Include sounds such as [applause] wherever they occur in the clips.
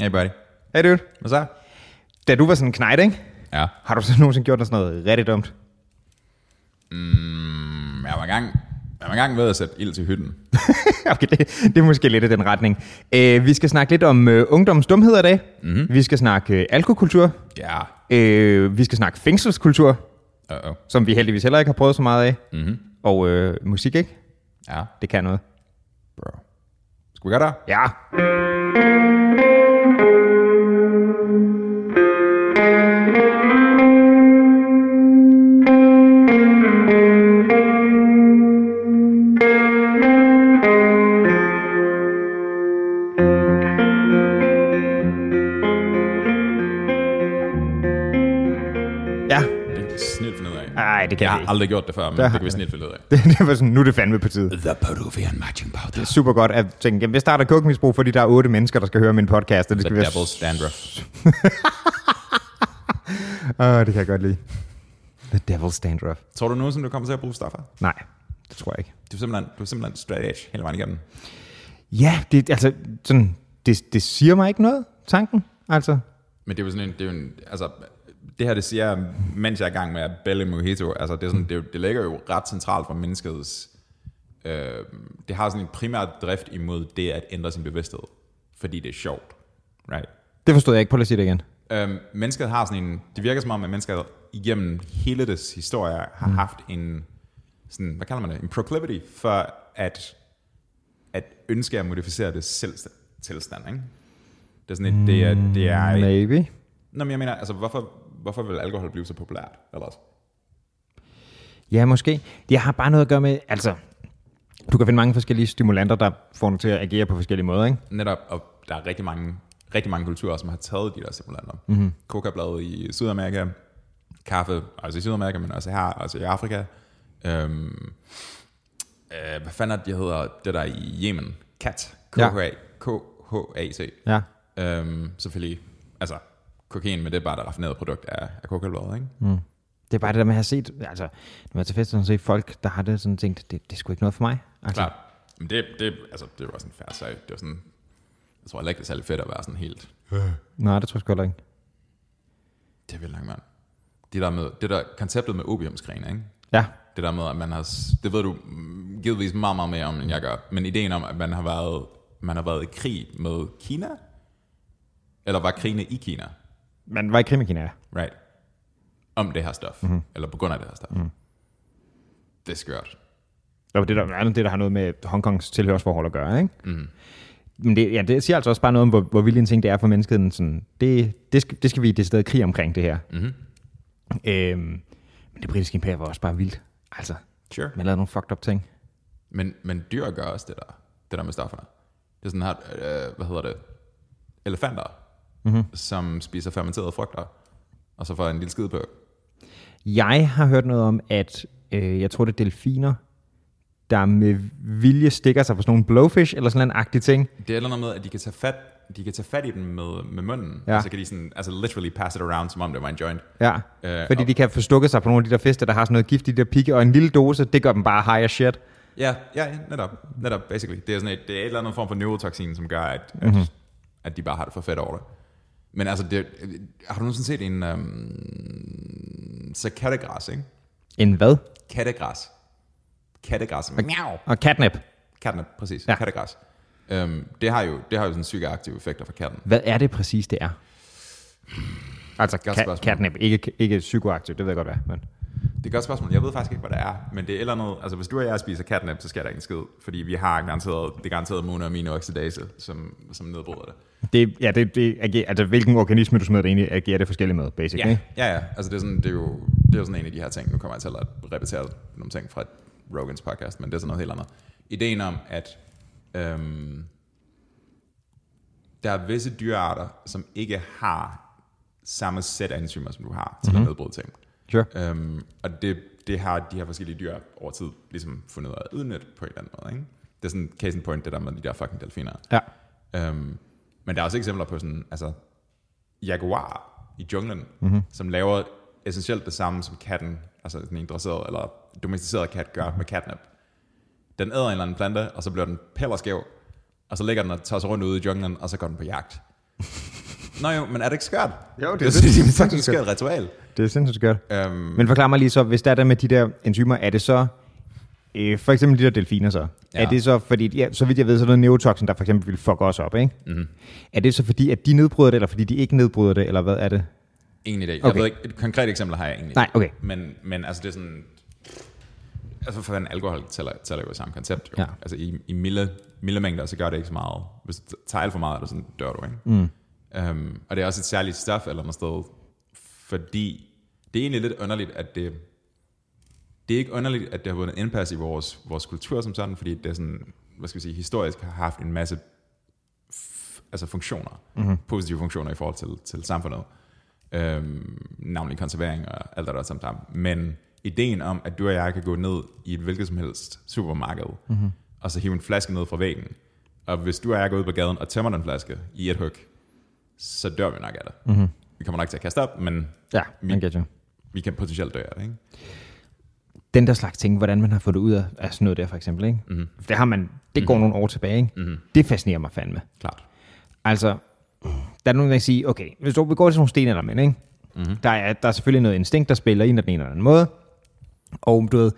Hey buddy. Hey dude. Hvad så? Da du var sådan en knejt, ikke? Ja. Har du så nogensinde gjort noget sådan noget rigtig dumt? Mm, jeg var engang, jeg var engang ved at sætte ild til hytten. [laughs] okay, det, det er måske lidt i den retning. Uh, vi skal snakke lidt om uh, ungdoms dumheder i dag. Mm-hmm. Vi skal snakke uh, alkokultur. Ja. Uh, vi skal snakke fængselskultur, Uh-oh. som vi heldigvis heller ikke har prøvet så meget af. Mhm. Og uh, musik, ikke? Ja, Det kan noget. bro. Skal vi gøre det? Ja. Det kan Jeg vi har ikke. aldrig gjort det før, men Der det kan vi snit finde ud af. [laughs] Det, det var sådan, nu er det fandme på tide. The Peruvian Matching Powder. Super godt at tænke, jamen, jeg starter kokmisbrug, fordi der er otte mennesker, der skal høre min podcast, og det The skal være... Devil's Dandruff. [laughs] Åh, det kan jeg godt lide. The Devil's Dandruff. Tror du nogensinde, du kommer til at bruge stoffer? Nej, det tror jeg ikke. Du er simpelthen, du er simpelthen straight edge hele vejen igennem. Ja, det, altså, sådan, det, det siger mig ikke noget, tanken. Altså, Men det er jo sådan en, det er jo en, altså, det her det siger jeg, mens jeg er i gang med at bælge mojito, altså det, er sådan, det, det ligger jo ret centralt for menneskets, øh, det har sådan en primær drift imod det at ændre sin bevidsthed, fordi det er sjovt, right? det forstod jeg ikke. Prøv at sige det igen. Øhm, mennesket har sådan en, det virker som om, at mennesket igennem hele dets historie har mm. haft en, sådan, hvad kalder man det, en proclivity for at, at ønske at modificere det selv tilstand, ikke? Det er sådan et, det er, det er, Maybe. Nå, men jeg mener, altså, hvorfor, hvorfor vil alkohol blive så populært ellers? Ja, måske. Det har bare noget at gøre med, altså, du kan finde mange forskellige stimulanter, der får dig til at agere på forskellige måder, ikke? Netop, og der er rigtig mange, rigtig mange kulturer, som har taget de der stimulanter. Mm-hmm. Coca-bladet i Sydamerika, kaffe, altså i Sydamerika, men også her, altså i Afrika. Øhm, øh, hvad fanden er det, de hedder, det der i Yemen? Kat. Ja. KHA, K-H-A-T. Ja. Øhm, selvfølgelig, altså, kokain, men det er bare det raffinerede produkt af, af ikke? Mm. Det er bare det der med at have set, altså, når man er til fest, og set folk, der har det sådan tænkt, det, det er sgu ikke noget for mig. Altså, Klart. Men det, det, altså, det var sådan en færre sag. Det var sådan, jeg tror heller ikke, det er særlig fedt at være sådan helt, Nej, det tror jeg sgu heller ikke. det er vildt nok, mand. Det der, med, det der konceptet med opiumskrigen, ikke? Ja, Det der med, at man har, det ved du givetvis meget, meget mere om, end jeg gør, men ideen om, at man har været, man har været i krig med Kina, eller var krigene i Kina, men var i krig med Kina, ja. right? Om det her stof, mm-hmm. eller på grund af det her stof. Mm. Det er skørt. Det var det, der, det, der har noget med Hongkongs tilhørsforhold at gøre, ikke? Mm. Men det, ja, det siger altså også bare noget om, hvor, hvor vild en ting det er for mennesket. Sådan, det, det, skal, det skal vi i det sted krig omkring, det her. Mm-hmm. Øhm, men det britiske imperium var også bare vildt. Altså, Sure. man lavede nogle fucked up ting. Men, men dyr gør også det der, det der med stofferne. Det er sådan her, øh, hvad hedder det, elefanter, mm-hmm. som spiser fermenterede frugter, og så får en lille skid på. Jeg har hørt noget om, at øh, jeg tror, det er delfiner, der med vilje stikker sig på sådan nogle blowfish, eller sådan en agtig ting. Det er et eller andet med, at de kan tage fat, de kan tage fat i den med, med munden, Ja. og så kan de sådan, altså literally pass it around, som om det var en joint. Ja, Øh, fordi og- de kan få stukket sig på nogle af de der fisker, der har sådan noget gift i de der pigge, og en lille dose, det gør dem bare high as shit. Ja, ja, netop, netop, basically. Det er sådan et, det er et eller andet form for neurotoxin, som gør, at, at, Mhm. mm-hmm. at de bare har det for fedt over det. Men altså, det, har du nogensinde set en, um, så kattegræs, ikke? En hvad? Kattegræs. Kattegræs. Miau. Og catnip. Kattene, præcis. Ja. Kattegræs. Øhm, det, har jo, det har jo sådan psykoaktive effekter for katten. Hvad er det præcis, det er? Altså, Godt ka- catnip, ikke, ikke psykoaktivt, det ved jeg godt hvad, men... Det er et godt spørgsmål. Jeg ved faktisk ikke, hvad det er, men det er eller andet... Altså, hvis du og jeg spiser catnip, så sker der ikke en skid, fordi vi har garanteret, det er garanteret monoaminoxidase, som, som nedbryder det. Det, ja, det, det agerer, altså, hvilken organisme du smider det ind i, agerer det forskelligt med, basically. Ja, ikke? ja, ja. Altså, det er, sådan, det, er jo, det er jo sådan en af de her ting. Nu kommer jeg til at repetere nogle ting fra Rogans podcast, men det er sådan noget helt andet. Ideen om, at øhm, der er visse dyrearter, som ikke har samme sæt enzymer, som du har til mm-hmm. at nedbryde ting. Sure. Øhm, og det, det har de her forskellige dyr over tid ligesom fundet ud af at udnytte på en eller anden måde. Ikke? Det er sådan case in point, det der med de der fucking delfiner. Ja. Øhm, men der er også eksempler på sådan, altså, jaguar i junglen, mm-hmm. som laver essentielt det samme, som katten, altså den en dresseret eller domesticeret kat gør med catnip. Den æder en eller anden plante, og så bliver den pellerskæv, og så ligger den og tager sig rundt ude i junglen, og så går den på jagt. Nå jo, men er det ikke skørt? Jo, det det er det. er fucking skørt ritual. Det er sindssygt godt. Um, Men forklar mig lige så, hvis der er der med de der enzymer, er det så, øh, for eksempel de der delfiner så, ja. Er det så, fordi, ja, så vidt jeg ved, så er der neurotoxin, der for eksempel vil fuck os op, ikke? mm-hmm. Er det så fordi, at de nedbryder det, eller fordi de ikke nedbryder det, eller hvad er det? Ingen idé. Jeg Okay. ved ikke, et konkret eksempel har jeg egentlig. Nej, okay. Men, men altså det er sådan... Altså for fanden, alkohol tæller, tæller jo i samme koncept. Jo. Ja. Altså i, i milde, milde mængder, så gør det ikke så meget. Hvis du tager alt for meget, er det sådan, dør du, ikke? Mm. Um, og det er også et særligt stof eller noget sted, fordi det er egentlig lidt underligt, at det, det er ikke underligt, at det har vundet indpas i vores, vores kultur som sådan, fordi det er sådan, hvad skal vi sige, historisk har haft en masse altså funktioner, mm-hmm. positive funktioner i forhold til, til samfundet. Øhm, navnlig konservering og alt det der samt sammen. Men ideen om, at du og jeg kan gå ned i et hvilket som helst supermarked, mm-hmm. og så hive en flaske ned fra væggen, og hvis du og jeg går ud på gaden og tømmer den flaske i et hug, så dør vi nok af det. Mm-hmm. Vi kommer nok til at kaste op, men Ja, Vi- man get you. vi kan potentielt dø af det. Ikke? Den der slags ting, hvordan man har fået det ud af, af sådan noget der for eksempel, ikke? Mhm. Det har man, det går Mhm. nogle år tilbage, ikke? Mhm. Det fascinerer mig fandme. Klart. Altså, der er nogen, der kan sige, okay, hvis du går til sådan nogle stenaldermænd, ikke? Mhm. Der, er, der er selvfølgelig noget instinkt, der spiller ind af den ene eller anden måde. Og du ved,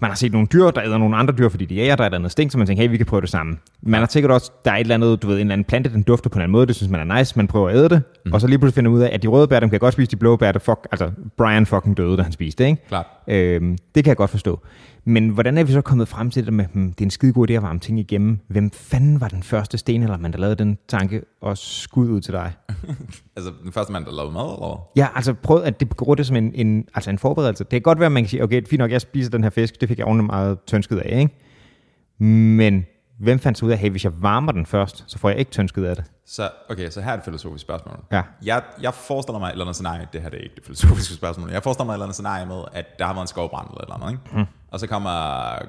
man har set nogle dyr, der æder nogle andre dyr, fordi de jager, der er et andet instinkt, så man tænker, hey, vi kan prøve det sammen. Man har sikkert også, der er et eller andet, du ved, en eller anden plante, den dufter på en anden måde, det synes man er nice, man prøver at æde det, mm. og så lige pludselig finder ud af, at de røde bær, dem kan godt spise, de blå bær, det fuck, altså Brian fucking døde, da han spiste det, ikke? Klart. Øhm, det kan jeg godt forstå. Men hvordan er vi så kommet frem til det med, hmm, det er en skide god idé at varme ting igennem. Hvem fanden var den første stenaldermand, der lavede den tanke, og skud ud til dig? [laughs] Altså den første mand, der lavede mad, eller Ja, altså prøv at det bruger det som en, en, altså en forberedelse. Det kan godt være, at man kan sige, okay, fint nok, jeg spiser den her fisk, det fik jeg ordentligt meget tønsket af, ikke? Men hvem fandt så ud af, hey, hvis jeg varmer den først, så får jeg ikke tønsket af det? Så, okay, så her er et filosofisk spørgsmål. Ja. Jeg, jeg forestiller mig et eller andet scenarie, det her det er ikke det filosofiske spørgsmål, jeg forestiller mig et eller andet scenarie med, at der har været en skovbrand eller et eller andet, ikke? Mm. Og så kommer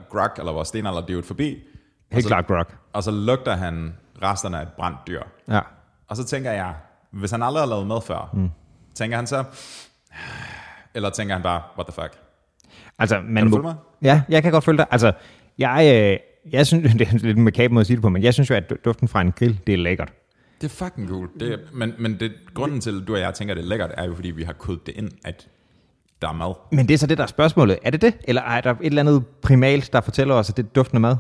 Grug, eller vores dude forbi, Helt klart, Grok. og så lugter han resterne af et brændt dyr. Ja. Og så tænker jeg, hvis han aldrig har lavet mad før, mm. tænker han så, eller tænker han bare, what the fuck? Altså, man Kan du følge mig? Ja, jeg kan godt følge dig. Altså, jeg, øh, jeg synes, [laughs] det er lidt en makaber måde at sige det på, men jeg synes jo, at duften fra en grill, det er lækkert. Det er fucking cool. Det men men det, grunden til, at du og jeg tænker, at det er lækkert, er jo, fordi vi har kodet det ind, at der er mad. Men det er så det, der er spørgsmålet. Er det det? Eller er der et eller andet primalt, der fortæller os, at det er duften af mad?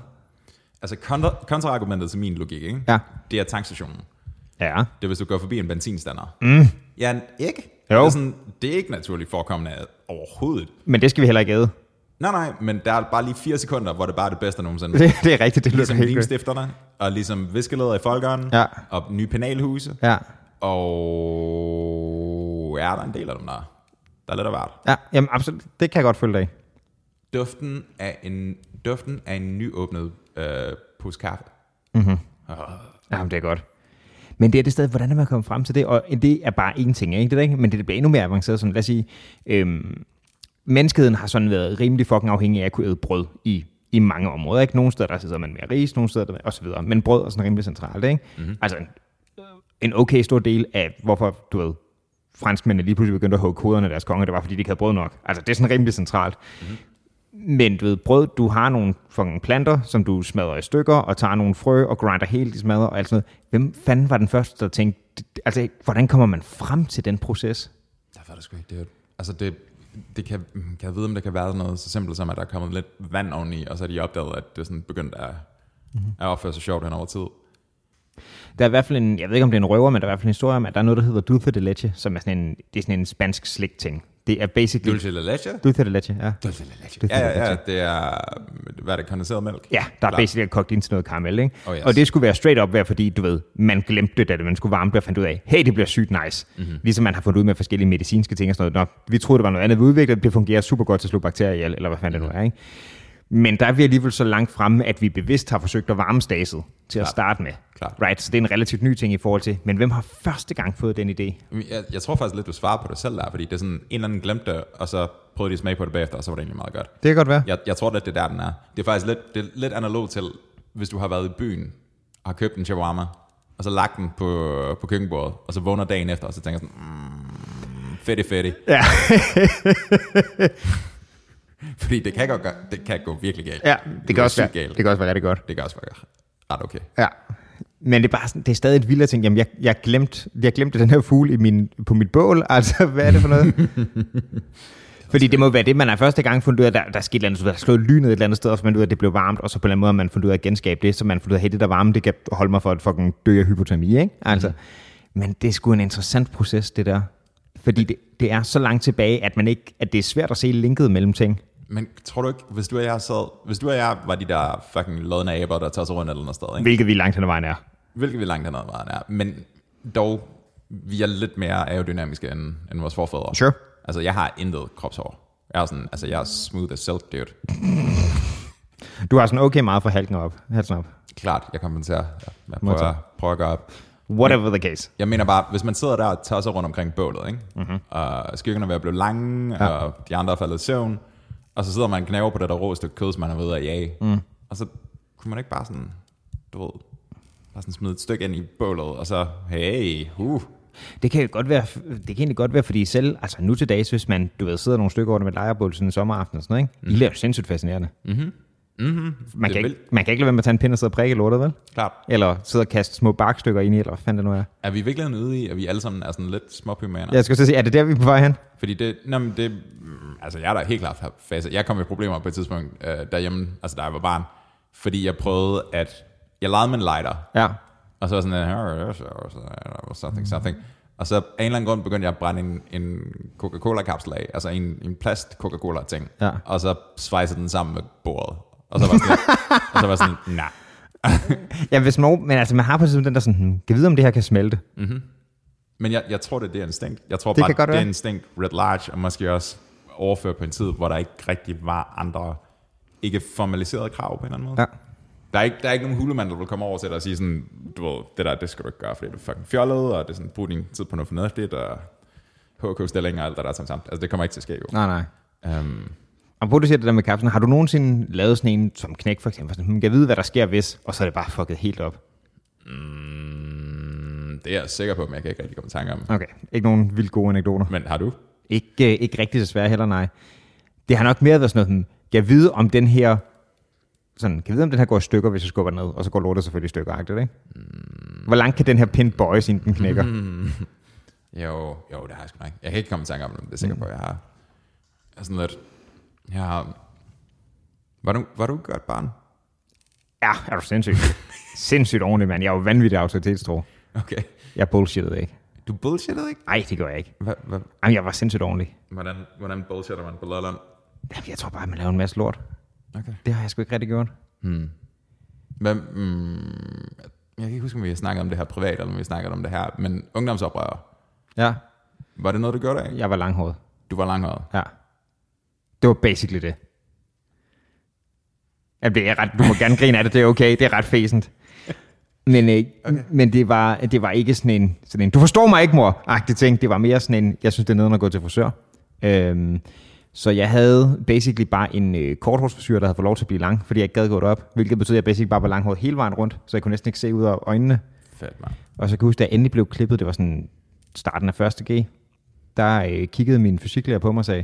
Altså kontra, kontraargumentet til min logik, ikke? Ja. det er tankstationen. Ja. Det er, hvis du går forbi en benzinstander. Mm. Ja, ikke? Jo. Det er, sådan, det er ikke naturligt forekommende overhovedet. Men det skal vi heller ikke æde. Nej, nej, men der er bare lige fire sekunder, hvor det bare er det bedste nogensinde. Det, [laughs] det er rigtigt, det lyder ligesom helt godt. limstifterne, og ligesom viskeleder i folkeren, Ja. og nye penalhuse, Ja. og ja, der er en del af dem, der, der er lidt af hvert. ja, jamen absolut. Det kan jeg godt følge dig. Duften af en, duften af en nyåbnet øh, pose kaffe. Jamen, det er godt. Men det er det sted, hvordan er man kommet frem til det? Og det er bare én ting, ikke? Det er ikke? Men det bliver endnu mere avanceret. Sådan, lad os sige, øhm, menneskeheden har sådan været rimelig fucking afhængig af at kunne æde brød i, i mange områder. Ikke? Nogle steder, der sidder man med ris, nogle steder, der, og så videre. Men brød er sådan rimelig centralt, ikke? Mm-hmm. Altså, en, en okay stor del af, hvorfor, du ved, franskmændene lige pludselig begyndte at hugge koderne af deres konge, det var, fordi de ikke havde brød nok. Altså, det er sådan rimelig centralt. Mm-hmm. Men du ved, brød, du har nogle fucking planter, som du smadrer i stykker, og tager nogle frø og grinder helt i smadrer og alt sådan noget. Hvem fanden var den første, der tænkte, altså, hvordan kommer man frem til den proces? Jeg ved det sgu ikke. Det er, altså det, det kan, kan jeg vide, om det kan være noget så simpelt som, at der er kommet lidt vand oveni, og så har de opdaget, at det er sådan begyndt at, mm-hmm. at opføre sig sjovt hen over tid. Der er i hvert fald en, jeg ved ikke om det er en røver, men der er i hvert fald en historie om, at der er noget, der hedder dulce de leche, som er sådan en, det er sådan en spansk slik ting. Det er basically... Dulce de leche? Dulce de leche, ja. Dulce de leche. Dulce Ja, ja, ja, det er, hvad er det, kondenseret mælk? Ja, der er Klart. basically kogt ind til noget karamel, ikke? Oh, yes. Og det skulle være straight up være, fordi du ved, man glemte det, da man skulle varme det, og fandt ud af, hey, det bliver sygt nice. Mhm. Mm-hmm. Ligesom man har fundet ud med forskellige medicinske ting og sådan noget. Nå, vi troede, det var noget andet, vi udviklede, det fungerer super godt til at slå bakterier ihjel, eller hvad fanden det nu er, ikke? Men der er vi alligevel så langt fremme, at vi bevidst har forsøgt at varme staset til at Klart. starte med. Klart. Right? Så det er en relativt ny ting i forhold til, men hvem har første gang fået den idé? Jeg, jeg tror faktisk lidt, du svarer på det selv der, fordi det er sådan, en eller anden glemte det, og så prøvede de at smage på det bagefter, og så var det egentlig meget godt. Det kan godt være. Jeg, jeg tror lidt, det er der, den er. Det er faktisk lidt, det er lidt analog til, hvis du har været i byen, og har købt en shawarma, og så lagt den på, på køkkenbordet, og så vågner dagen efter, og så tænker sådan, mm, fedt fedt. Ja. [laughs] [laughs] Fordi det kan, godt, det kan gå virkelig galt. ja, det kan, er også være, galt. det kan også være rigtig godt. Det kan også være ret okay. Ja. Men det er bare sådan, det er stadig et vildere ting. Jamen, jeg, jeg, glemt, jeg glemte den her fugl i min, på mit bål. [laughs] Altså, hvad er det for noget? [laughs] Fordi det må være det, man har første gang fundet ud af, der, der skete andet, der slået lynet et eller andet sted, og så fandt ud af, at det blev varmt, og så på en eller anden måde man fundet ud af at genskabe det, så man fundet ud af, at det der varme, det kan holde mig for at fucking dø af hypotermi, ikke? Altså, mm. Men det er sgu en interessant proces, det der. Fordi det, det er så langt tilbage, at, man ikke, at det er svært at se linket mellem ting. Men tror du ikke, hvis du og jeg sad, hvis du og jeg var de der fucking lodne aber, der tager sig rundt eller andet sted, ikke? Hvilket vi langt hen ad vejen er. Hvilket vi langt hen ad vejen er. Men dog, vi er lidt mere aerodynamiske end, end vores forfædre. Sure. Altså, jeg har intet kropshår. Jeg er sådan, altså, jeg er smooth as silk, dude. Du har sådan okay meget for halsen op. Halsen op. Klart, jeg kompenserer. Jeg, jeg prøver, prøver at gøre op. Whatever the case. Jeg mener bare, hvis man sidder der og tosser rundt omkring bålet, ikke? Mm-hmm. og skyggerne er ved at blive lange, ja. og de andre er faldet i søvn, og så sidder man og knæver på det der rå stykke kød, som man har ved at jage. Mm. Og så kunne man ikke bare sådan, du ved, bare sådan smide et stykke ind i bålet, og så, hey, uh. Det kan jo godt være, det kan egentlig godt være, fordi selv, altså nu til dags, hvis man, du ved, sidder nogle stykker over med et lejrebål sådan en sommeraften og sådan noget, ikke? Mm. I er jo sindssygt fascinerende. Mm-hmm. Mm-hmm. Man, kan ikke, man kan ikke lade være med at tage en pind og sidde og prikke lortet, vel? Klart. Eller sidde og kaste små barkstykker ind i, eller hvad fanden det nu er. Er vi virkelig ude i, at vi alle sammen er sådan lidt småpymaner? Jeg skal så sige, er det der, vi er på vej hen? Fordi det, nå, men det, altså jeg er da helt klart fase. Jeg kom i problemer på et tidspunkt øh, derhjemme, altså da jeg var barn, fordi jeg prøvede at, jeg legede med en lighter, Ja. og så var sådan, something, something. Og så af en eller anden grund begyndte jeg at brænde en, en Coca-Cola-kapsel af, altså en, en plast Coca-Cola-ting, Ja. og så svejsede den sammen med bordet. Og så var sådan, og så var sådan nej. [laughs] Ja, hvis man, men altså, man har på sådan den der sådan, hmm, kan vide, om det her kan smelte. Men jeg, jeg tror, det er det instinkt. Jeg tror Det bare, det er instinkt red large, og måske også overføre på en tid, hvor der ikke rigtig var andre ikke formaliserede krav på en eller anden måde. Ja. Der er, ikke, der er ikke nogen hulemand, der vil komme over til dig og sige sådan, du ved, det der, det skal du ikke gøre, fordi du er fucking fjollet, og det er sådan, brug din tid på noget fornuftigt, og HK-stillinger og alt det der samt. Altså, det kommer ikke til at ske jo. Nej, nej. Um, Og på du siger det der med kapslen, har du nogensinde lavet sådan en som knæk for eksempel? Sådan, man kan vide, hvad der sker hvis, og så er det bare fucket helt op. mm, det er jeg sikker på, men jeg kan ikke rigtig komme i tanke om. Okay, ikke nogen vildt gode anekdoter. Men har du? Ikke, øh, ikke rigtig desværre heller, nej. Det har nok mere været sådan noget, sådan, jeg vide om den her, sådan, kan vide om den her går i stykker, hvis jeg skubber ned, og så går lortet selvfølgelig i stykker, ikke? Mm. Hvor langt kan den her pind bøjes, inden den knækker? Mm. Jo, jo, det har jeg sgu nok. Jeg kan ikke komme i tanke om det, er sikker på, at jeg har. Jeg er sådan lidt... Har... Var du, var du et godt barn? Ja, er du [laughs] sindssygt. sindssygt ordentligt, mand. Jeg er jo vanvittig autoritetstro. Okay. Jeg bullshittede ikke. Du bullshittede ikke? Nej, det gør jeg ikke. Hva, hva, Jamen, jeg var sindssygt ordentlig. hvordan, hvordan bullshitter man på Lolland? Jamen, jeg tror bare, at man laver en masse lort. Okay. Det har jeg sgu ikke rigtig gjort. Hmm. Hvad, mm, jeg kan ikke huske, om vi har snakket om det her privat, eller om vi har snakket om det her, men ungdomsoprør, Ja, var det noget, du gjorde af? jeg var langhåret. Du var langhåret. Ja. Det var basically det. Jamen, det er ret, du må gerne grine af det, det er okay, det er ret fæsent. Men, øh, okay. men det, var, det var ikke sådan en, sådan en, du forstår mig ikke, mor, agtig ting. Det var mere sådan en, jeg synes, det er noget at gå til frisør. Øhm, så jeg havde basically bare en øh, korthårsfrisyr, der havde fået lov til at blive lang, fordi jeg ikke gad gå op, hvilket betød, at jeg basically bare var langhåret hele vejen rundt, så jeg kunne næsten ikke se ud af øjnene. Fedt, man. Og så kan jeg huske, da jeg endelig blev klippet, det var sådan starten af 1. G, der øh, kiggede min fysiklærer på mig og sagde,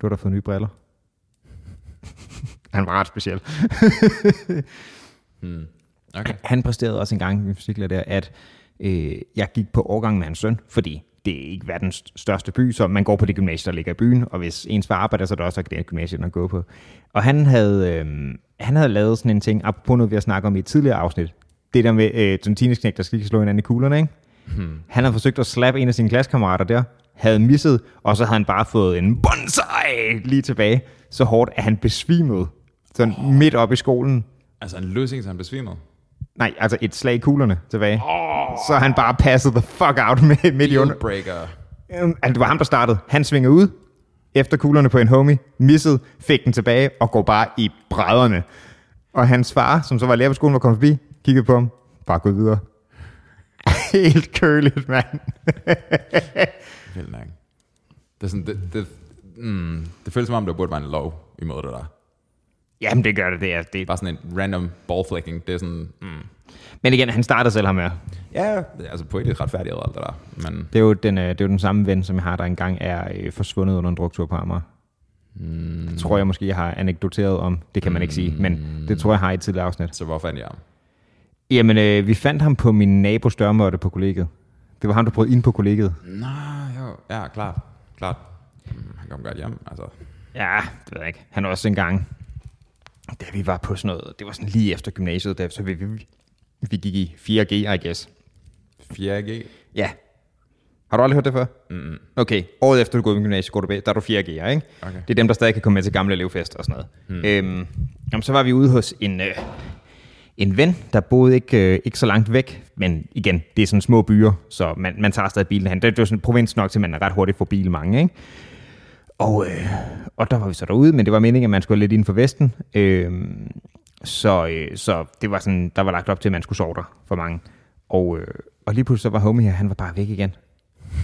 du har da fået nye briller. [laughs] Han var ret speciel. [laughs] Hmm. Okay. Han præsterede også en gang, min fysiklærer der, at øh, jeg gik på årgang med hans søn, fordi det er ikke verdens største by, så man går på det gymnasie, der ligger i byen, og hvis ens far arbejder, så er der også et gymnasie, at gå på. Og han havde, øh, han havde lavet sådan en ting, apropos noget, vi har snakket om i et tidligere afsnit, det der med øh, sådan en teenageknæk, der skal lige slå hinanden i kuglerne, ikke? Hmm. Han havde forsøgt at slappe en af sine klassekammerater der, havde misset, og så havde han bare fået en bonsai lige tilbage, så hårdt, at han besvimede, sådan oh. midt op i skolen. Altså en løsning, så han besvimede. Nej, altså et slag i kuglerne tilbage. Oh. Så han bare passede the fuck out med, [laughs] midt i under. Dealbreaker. Øhm, Altså, det var ham, der startede. Han svingede ud, efter kuglerne på en homie, missede, fik den tilbage og går bare i brædderne. Og hans far, som så var lærer på skolen, var kommet forbi, kiggede på ham, bare gå videre. [laughs] Helt køligt, mand. [laughs] Vildt nok. Det, er sådan, det, det, mm, det føles som om, der burde være en lov imod det der. Jamen, det gør det. Det er, det. Bare sådan en random ballflicking. Det er sådan, mm. Men igen, han startede selv ham her. ja, det er altså poetisk retfærdigt og alt det der. Men Det er, jo den, øh, det er jo den samme ven, som jeg har, der engang er øh, forsvundet under en druktur på Amager. mm, Det tror jeg måske, jeg har anekdoteret om. Det kan man ikke sige, men det tror jeg har i et tidligere afsnit. så hvor fandt jeg ham? Jamen, øh, vi fandt ham på min nabos dørmåtte på kollegiet. Det var ham, der brød ind på kollegiet. Nå, jo, ja, klart, klart. Mm, Han kom godt hjem, altså. Ja, det ved jeg ikke. Han er også engang, da vi var på sådan noget, det var sådan lige efter gymnasiet, da, så vi, vi, vi gik i 4G, I guess. 4G. Ja. Har du aldrig hørt det før? Mm, Okay, året efter du gået i gymnasiet, går du bag, der er du 4G'er, ikke? Okay. Det er dem, der stadig kan komme med til gamle elevfest og sådan noget. Hmm. Øhm, jamen, så var vi ude hos en, øh, en ven, der boede ikke, øh, ikke så langt væk, men igen, det er sådan små byer, så man, man tager stadig bilen hen. Det, det er jo sådan en provins nok til, at man er ret hurtigt for bil mange, ikke? Og, øh, og der var vi så derude, men det var meningen, at man skulle lidt inden for Vesten. Øh, så, øh, så det var sådan, der var lagt op til, at man skulle sove der for mange. Og, øh, og lige pludselig så var homie her, han var bare væk igen,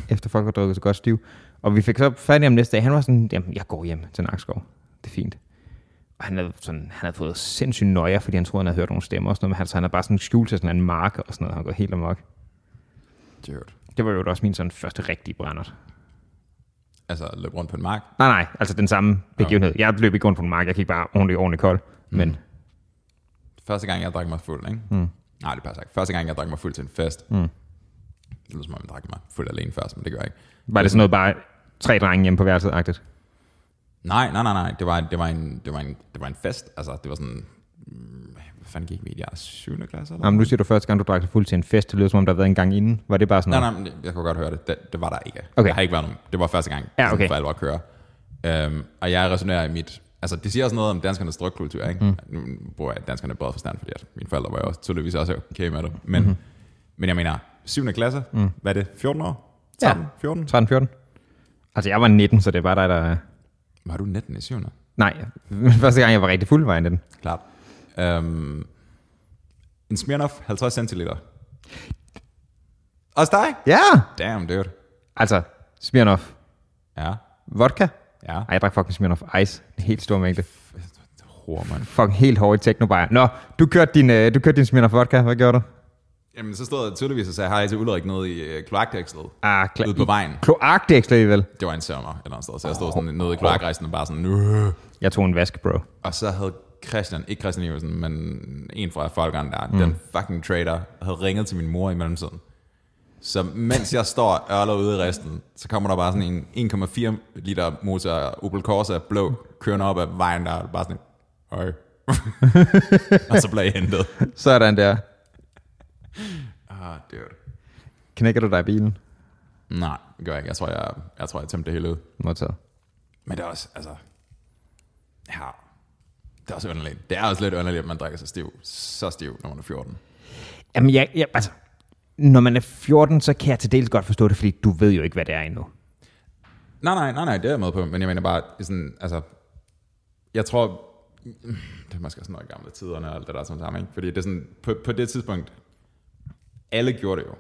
efter folk var drukket så godt stiv. Og vi fik så fat i ham næste dag, han var sådan, jamen jeg går hjem til Nakskov, det er fint. Og han havde, sådan, han havde fået sindssygt nøje, fordi han troede, han havde hørt nogle stemmer og sådan noget, men han, så han havde bare sådan skjult til sådan en mark og sådan noget, han går helt amok. Dude. Det var jo også min sådan første rigtige brændert. Altså, løb rundt på en mark. Nej, nej, altså den samme begivenhed. Jeg løb ikke rundt på en mark, jeg gik bare ordentligt, ordentligt kold. Men Første gang, jeg drak mig fuld, ikke? Mm. Nej, det passer ikke. Første gang, jeg drak mig fuld til en fest. Mm. Det lyder som om, jeg drak mig fuld alene først, men det gør jeg ikke. var det sådan noget bare tre drenge hjemme på værelset-agtigt? Nej, nej, nej, nej. Det var, det var, en, det var, en, det var en fest. Altså, det var sådan... mm, Hvad fanden gik vi i? Jeg er 7. klasse, eller? Jamen, nu siger du første gang, du drak dig fuld til en fest. Det lyder som om, der har været en gang inden. Var det bare sådan Nej, noget? nej, men jeg kunne godt høre det. Det, det var der ikke. Okay. Jeg har ikke været nogen. Det var første gang, Ja, okay. for alvor at køre. Um, og jeg resonerer i mit... Altså, det siger også noget om danskernes drukkultur, ikke? Mm. Nu bruger jeg danskerne både forstand, fordi at mine forældre var jo også tydeligvis også okay med det. Men, mm-hmm. men jeg mener, 7. klasse, mm. hvad er det, 14 år? 13, Ja. 14? 13-14? Altså, jeg var 19, så det var dig, der... Var du 19 i 7. Nej, [laughs] første gang, jeg var rigtig fuld, var jeg 19. Klart. Um, en Smirnoff 50 centiliter. Også dig? Ja! Damn, dude. Altså, Smirnoff Ja, vodka. ja. Ej, jeg drak fucking Smirnoff Ice. En helt stor mængde. Hår, mand. Fucking helt hård i. Nå, du kørte din, øh, du kørte din Smirnoff vodka. Hvad gjorde du? Jamen, så stod jeg tydeligvis og sagde hej til Ulrik nede i uh, kloakdækslet. Ah, Ude på vejen. Kloakdæksler alligevel. Det var en sommer eller andet sted, så jeg stod sådan nede i kloakrejsen og bare sådan, Åh. Jeg tog en vask, bro. og så havde Christian, ikke Christian Iversen, men en fra folkene der, mm. den fucking trader, havde ringet til min mor i mellemtiden. Så mens jeg står og ørler ude i resten, så kommer der bare sådan en 1,4 liter motor Opel Corsa blå, kørende op ad vejen der, og bare sådan, høj. [laughs] og så blev jeg hentet. Sådan der. Ah, dude. Knækker du dig i bilen? Nej, det gør jeg ikke. Jeg tror, jeg, jeg, tror, jeg tømte det hele ud. Modtaget. Men det er også, altså... Ja, det er også underligt. Det er også lidt underligt, at man drikker sig stiv. Så stiv, når man er 14. Jamen, jeg, jeg, altså, når man er 14, så kan jeg til dels godt forstå det, fordi du ved jo ikke, hvad det er endnu. Nej, nej, nej, nej, det er jeg med på. Men jeg mener bare, sådan, altså... Jeg tror... Det er måske sådan noget i gamle tiderne og alt det der sådan sammen, ikke? Fordi det er sådan, på, på det tidspunkt, alle gjorde det jo.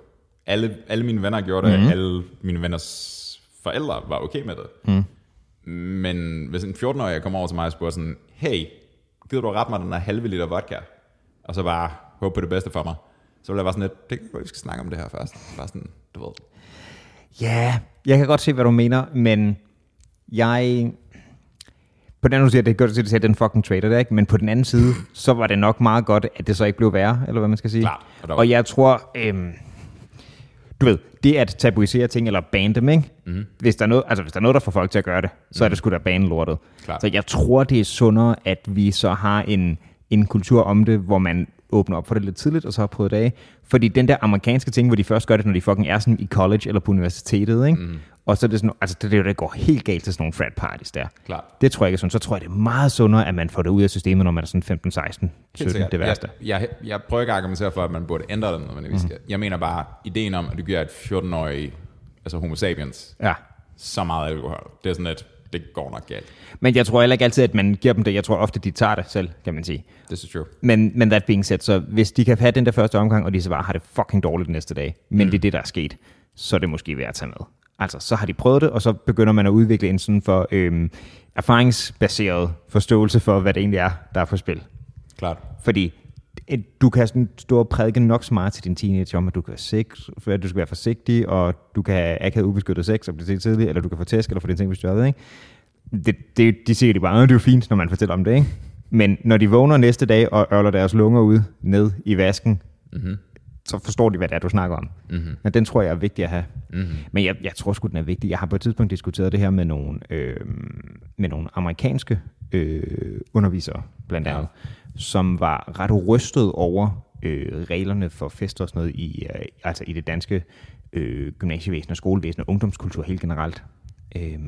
Alle, alle mine venner gjorde det, mm. alle mine venners forældre var okay med det. Mm. Men hvis en 14-årig kommer over til mig og spørger sådan, hey, gider du rette mig den her halve liter vodka? Og så bare håbe på det bedste for mig. Så vil jeg bare sådan lidt, det kan vi skal snakke om det her først. Bare sådan, du ved. Ja, jeg kan godt se, hvad du mener, men jeg... På den anden side, det godt at sige, at den fucking trader der, ikke? Men på den anden side, så var det nok meget godt, at det så ikke blev værre, eller hvad man skal sige. Klart. Og jeg tror, øhm, du ved, det at tabuisere ting, eller bande dem, ikke? Mm-hmm. Hvis, der er noget, altså, hvis der er noget, der får folk til at gøre det, så er det sgu da bane lortet. Klart. Så jeg tror, det er sundere, at vi så har en, en kultur om det, hvor man åbner op for det lidt tidligt, og så har prøvet det af. Fordi den der amerikanske ting, hvor de først gør det, når de fucking er sådan i college eller på universitetet, ikke? Mm. Og så er det sådan, altså det jo, det går helt galt til sådan nogle frat parties der. Klart. Det tror jeg ikke er sådan. Så tror jeg, det er meget sundere, at man får det ud af systemet, når man er sådan 15, 16, 17, det værste. Jeg, jeg, jeg prøver ikke at argumentere for, at man burde ændre det nødvendigvis. Mm. Jeg mener bare, ideen om, at du giver et 14-årig, altså homo sapiens, Ja. så meget alkohol. Det er sådan lidt, det går nok galt. Men jeg tror heller ikke altid, at man giver dem det. Jeg tror ofte, de tager det selv, kan man sige. This is true. Men, men that being said, så hvis de kan have den der første omgang, og de så bare har det fucking dårligt næste dag, men mm. det er det, der er sket, så er det måske værd at tage med. Altså, så har de prøvet det, og så begynder man at udvikle en sådan for øhm, erfaringsbaseret forståelse for, hvad det egentlig er, der er på spil. Klart. Fordi øh, du kan sådan stå og prædike nok så meget til din teenager om, at du, kan sex, at du skal være forsigtig, og du kan have akavet ubeskyttet sex, og blive til tidligt, eller du kan få tæsk, eller få dine ting bestjålet, ikke? Det, det, de siger det bare, "Åh, det er jo fint, når man fortæller om det, ikke? Men når de vågner næste dag og ørler deres lunger ud ned i vasken, mm-hmm. Så forstår de, hvad det er, du snakker om. Mm-hmm. Men den tror jeg er vigtig at have. Mm-hmm. Men jeg, jeg tror sgu, den er vigtig. Jeg har på et tidspunkt diskuteret det her med nogle, øh, med nogle amerikanske øh, undervisere, blandt andet, ja. som var ret rystet over øh, reglerne for fester og sådan noget i, øh, altså i det danske øh, gymnasievæsen og skolevæsen og ungdomskultur helt generelt. Øh,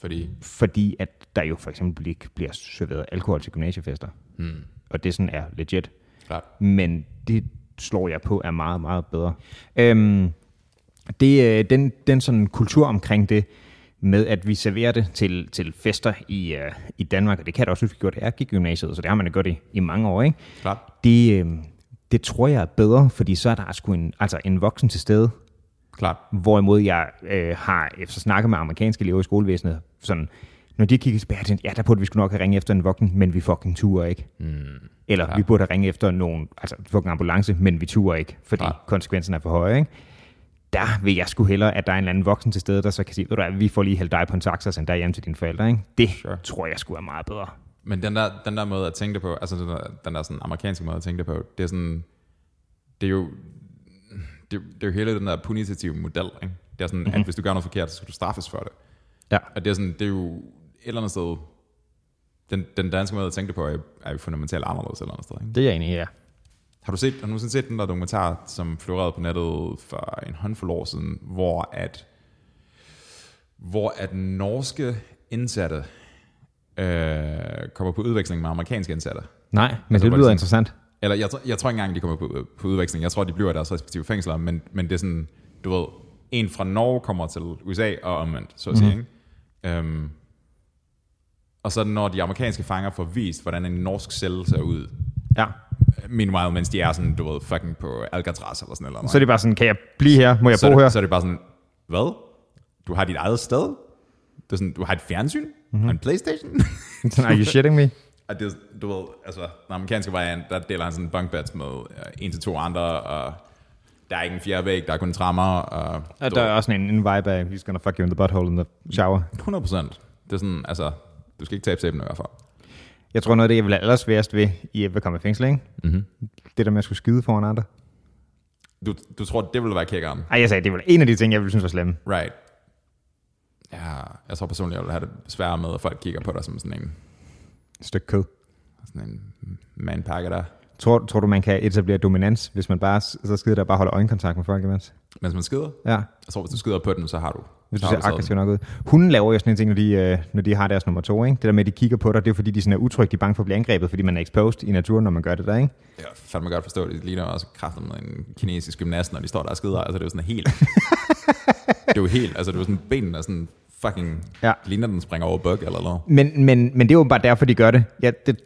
fordi? Fordi at der jo for eksempel ikke bliver serveret alkohol til gymnasiefester. Hmm. Og det sådan er legit. Klart. Men det slår jeg på er meget, meget bedre. Øhm, det, øh, den, den sådan kultur omkring det, med at vi serverer det til, til fester i, uh, i Danmark, og det kan det også, hvis vi gjorde det. I gymnasiet, så det har man gjort i, i mange år. Ikke? Klart. Det, øh, det tror jeg er bedre, fordi så er der sgu en, altså en voksen til stede. Klart. Hvorimod jeg øh, har efter snakket med amerikanske elever i skolevæsenet, sådan, når de kigger tilbage, tænkte, ja, der burde vi skulle nok have ringet efter en voksen, men vi fucking turer ikke. Mm, Eller klar. vi burde have ringet efter nogen, altså fucking ambulance, men vi turer ikke, fordi klar. konsekvenserne er for høje. Ikke? Der vil jeg sgu hellere, at der er en eller anden voksen til stede, der så kan sige, ved du vi får lige hældt dig på en taxa og sendt dig hjem til dine forældre. Ikke? Det sure. tror jeg skulle er meget bedre. Men den der, den der måde at tænke det på, altså den der, den der sådan amerikanske måde at tænke det på, det er sådan, det er jo, det, det er jo hele den der punitive model, ikke? Det er sådan, mm-hmm. at mhm. hvis du gør noget forkert, så skal du straffes for det. Ja. Og det er, sådan, det er jo eller andet sted, den, den danske måde at tænke det på, er, er fundamentalt anderledes eller andet sted. Ikke? Det er jeg enig i, ja. Har du set, har du set den der dokumentar, som florerede på nettet for en håndfuld år siden, hvor at, hvor at norske indsatte øh, kommer på udveksling med amerikanske indsatte? Nej, men altså, det lyder interessant. Eller jeg, jeg tror ikke engang, de kommer på, på udveksling. Jeg tror, de bliver i deres respektive fængsler, men, men det er sådan, du ved, en fra Norge kommer til USA og omvendt, så at sige. Mm-hmm. Ikke? Um, og så når de amerikanske fanger får vist, hvordan en norsk celle ser ud. Ja. Meanwhile, mens de er sådan, du ved, fucking på Alcatraz eller sådan eller Så er det bare sådan, kan jeg blive her? Må jeg så bo det, her? Så er det bare sådan, hvad? Du har dit eget sted? Det er sådan, du har et fjernsyn? Mm-hmm. Og en Playstation? [laughs] Are you shitting me? [laughs] Og det, du ved, altså, den amerikanske variant, der deler han sådan bunk beds med uh, en til to andre, og der er ikke en fjerde væg, der er kun trammer. Og, og der er også en, en vibe af, he's gonna fuck you in the butthole in the shower. 100 procent. Det er sådan, altså, du skal ikke tabe sæben i hvert fald. Jeg tror noget af det, jeg vil have allersværest ved, i at komme i fængsel, ikke? Mm-hmm. Det der med at skulle skide foran andre. Du, du tror, det ville være kækkeren? Nej, jeg sagde, det var en af de ting, jeg ville synes var slemme. Right. Ja, jeg tror personligt, jeg vil have det svære med, at folk kigger på dig som sådan en... Et stykke kød. Sådan en manpakke der. Tror, tror du, man kan etablere dominans, hvis man bare så skider der bare holder øjenkontakt med folk imens? Mens man skider? Ja. Jeg tror, hvis du skider på den, så har du... Hvis du ser aggressiv nok ud. Hunden laver jo sådan en ting, når de, øh, når de har deres nummer to. Ikke? Det der med, at de kigger på dig, det er fordi, de sådan er utrygge, de er bange for at blive angrebet, fordi man er exposed i naturen, når man gør det der. Ikke? Ja, fandme godt forstå det. Det ligner også kraften med en kinesisk gymnast, når de står der og skider. Altså, det er jo sådan helt... [laughs] det er jo helt... Altså, det er jo sådan, benene er sådan fucking... Ja. Ligner den springer over bug eller noget. Men, men, men det er jo bare derfor, de gør det. Ja, det,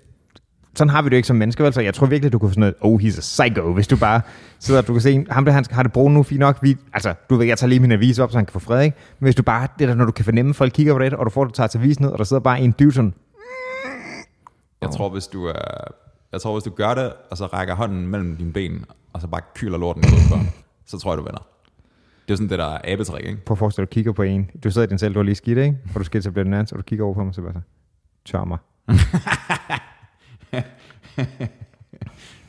sådan har vi det jo ikke som mennesker, vel? Så jeg tror virkelig, du kunne få sådan noget, oh, he's a psycho, hvis du bare sidder, du kan se, ham der, han har det brugt nu, fint nok. Vi, altså, du ved, jeg tager lige min avis op, så han kan få fred, ikke? Men hvis du bare, det der, når du kan fornemme, folk kigger på det, og du får, du tager til avisen ned, og der sidder bare en dude sådan, jeg tror, hvis du, er, jeg tror, hvis du gør det, og så rækker hånden mellem dine ben, og så bare kyler lorten i på, så tror jeg, du vinder. Det er sådan det der abetrik, ikke? Prøv at forestille dig, du kigger på en. Du sidder i din selv, du har lige skidt, ikke? Og du skal til at blive den anden, og du kigger over på mig, så bare så, tør mig. [laughs] [laughs]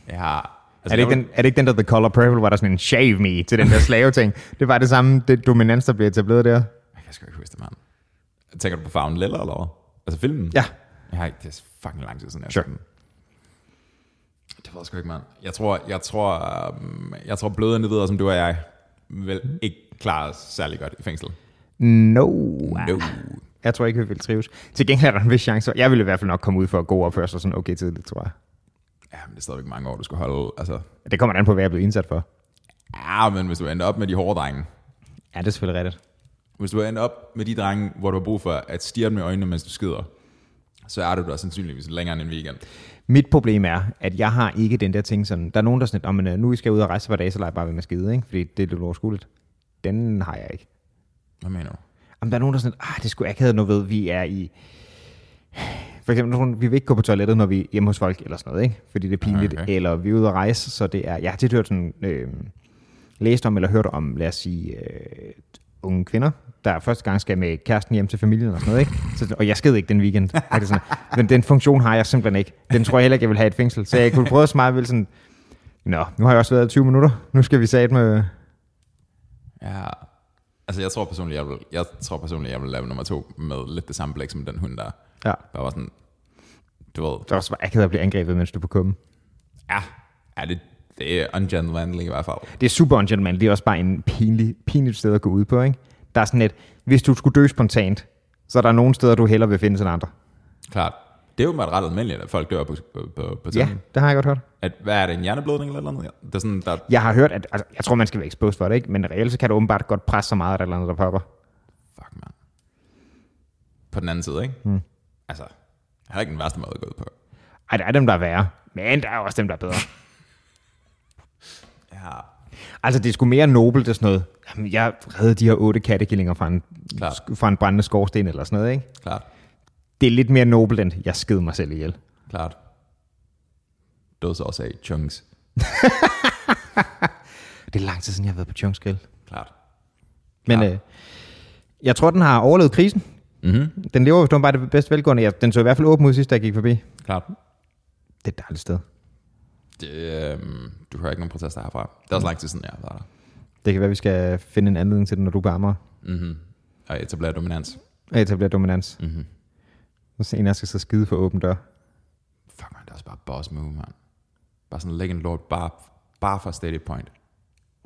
ja, Altså, er, det ikke den, er det ikke den der The Color Purple, hvor der sådan en shave me til den der slave ting? Det var det samme det dominans, der blev etableret der. Jeg kan sgu ikke huske det, mand. Tænker du på farven lilla, eller hvad? Altså filmen? Ja. Jeg har ikke, det er fucking lang tid siden, jeg sure. den. Det jeg sgu ikke, mand. Jeg tror, jeg tror, um, jeg tror bløde individer, som du og jeg, vil ikke klare særlig godt i fængsel. No. No. Jeg tror ikke, vi vil trives. Til gengæld er der en vis chance. Jeg ville i hvert fald nok komme ud for at gå op først og sådan okay tidligt, tror jeg. Ja, men det er stadigvæk mange år, du skal holde. Altså. Det kommer an på, hvad jeg er blevet indsat for. Ja, men hvis du ender op med de hårde drenge. Ja, det er selvfølgelig rigtigt. Hvis du ender op med de drenge, hvor du har brug for at stirre med øjnene, mens du skider, så er du der sandsynligvis længere end en weekend. Mit problem er, at jeg har ikke den der ting sådan, der er nogen, der sådan, om oh, nu skal jeg ud og rejse for dage, så lader jeg bare ved med skide, ikke? fordi det er lidt overskueligt. Den har jeg ikke. Hvad mener du? Om der er nogen, der sådan, ah, det skulle jeg ikke have noget ved, vi er i... For eksempel, vi vil ikke gå på toilettet, når vi er hjemme hos folk, eller sådan noget, ikke? fordi det er pinligt. Okay. Eller vi er ude at rejse, så det er... Jeg har tit hørt sådan, øh, læst om, eller hørt om, lad os sige, øh, unge kvinder, der første gang skal med kæresten hjem til familien og sådan noget, ikke? Så, og jeg sked ikke den weekend. det [laughs] sådan, men den funktion har jeg simpelthen ikke. Den tror jeg heller ikke, jeg vil have et fængsel. Så jeg kunne prøve at smage vel sådan, Nå, nu har jeg også været 20 minutter. Nu skal vi sige med... Ja, altså jeg tror personligt, jeg vil, jeg tror personligt, jeg vil lave nummer to med lidt det samme blik som den hund der. Ja. Bare var sådan, du ved, Det er også akavet at blive angrebet, mens du på kummen. ja, ja det, det er ungentlemanly i hvert fald. Det er super ungentleman. Det er også bare en pinlig, pinligt sted at gå ud på, ikke? Der er sådan et, hvis du skulle dø spontant, så er der nogle steder, du hellere vil finde end andre. Klart. Det er jo meget ret almindeligt, at folk dør på, på, på, på Ja, det har jeg godt hørt. At, hvad er det, en hjerneblødning eller noget? Det er sådan, der, Jeg har hørt, at altså, jeg tror, man skal være exposed for det, ikke? men reelt så kan du åbenbart godt presse så meget, at der er eller andet, der popper. fuck man. På den anden side, ikke? Hmm. Altså, jeg har ikke den værste måde at gå ud på. Ej, der er dem, der er værre, men der er også dem, der er bedre. [laughs] Ja, Altså, det er sgu mere nobelt, det er sådan noget. Jamen, jeg reddede de her otte kattekillinger fra en, Klart. fra en brændende skorsten eller sådan noget, ikke? klart, Det er lidt mere nobelt, end jeg sked mig selv ihjel. klart. Dødsårsag, chunks. [laughs] Det er lang tid siden, jeg har været på Chungskill. Klart. Men Klart. øh, jeg tror, den har overlevet krisen. Mhm, Den lever jo bare det bedste velgående. Ja, den så i hvert fald åben ud sidst, da jeg gik forbi. klart. Det er et dejligt sted. Det, øhm, du hører ikke nogen protester herfra. Det er også lang tid siden, jeg har været der. Det kan være, vi skal finde en anledning til det, når du er på Amager. Mhm. Og etablere dominans. Og etablere dominans. Mhm. Så en af skal så skide for åben dør. Fuck man, det er også bare boss move, man. Bare sådan lægge en lort bare, bare for steady point.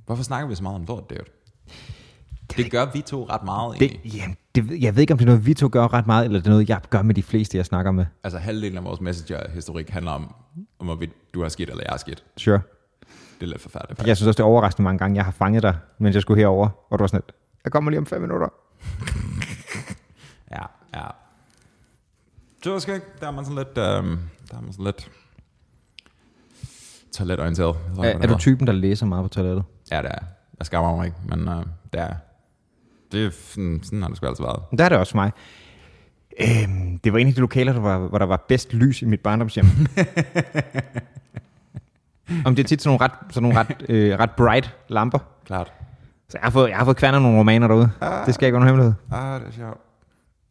Hvorfor snakker vi så meget om lort, dude? Det gør vi to ret meget Det, egentlig. ja, det, jeg ved ikke, om det er noget, vi to gør ret meget, eller det er noget, jeg gør med de fleste, jeg snakker med. Altså halvdelen af vores messenger-historik handler om, om hvorvidt du har skidt eller jeg har skidt. Sure. Det er lidt forfærdeligt. faktisk. Jeg synes også, det er overraskende mange gange, jeg har fanget dig, mens jeg skulle herover, og du var sådan lidt, jeg kommer lige om fem minutter. [laughs] Ja, ja. Det var sgu ikke. Der er man sådan lidt, øhm, der er man sådan lidt toiletorienteret. Jeg Er, er du typen, der læser meget på toilettet? Ja, det er. Jeg skammer mig ikke, men øh, det er. Det er sådan, sådan har det sgu altid været. Der er det også mig. Øhm, det var en af de lokaler, der var, hvor der var bedst lys i mit barndomshjem. [laughs] Om det er tit sådan nogle ret, sådan nogle ret, øh, ret bright lamper. Klart. Så jeg har fået, jeg har fået kværnet nogle romaner derude. Det skal ikke være nogen hemmelighed. Ah, det er sjovt.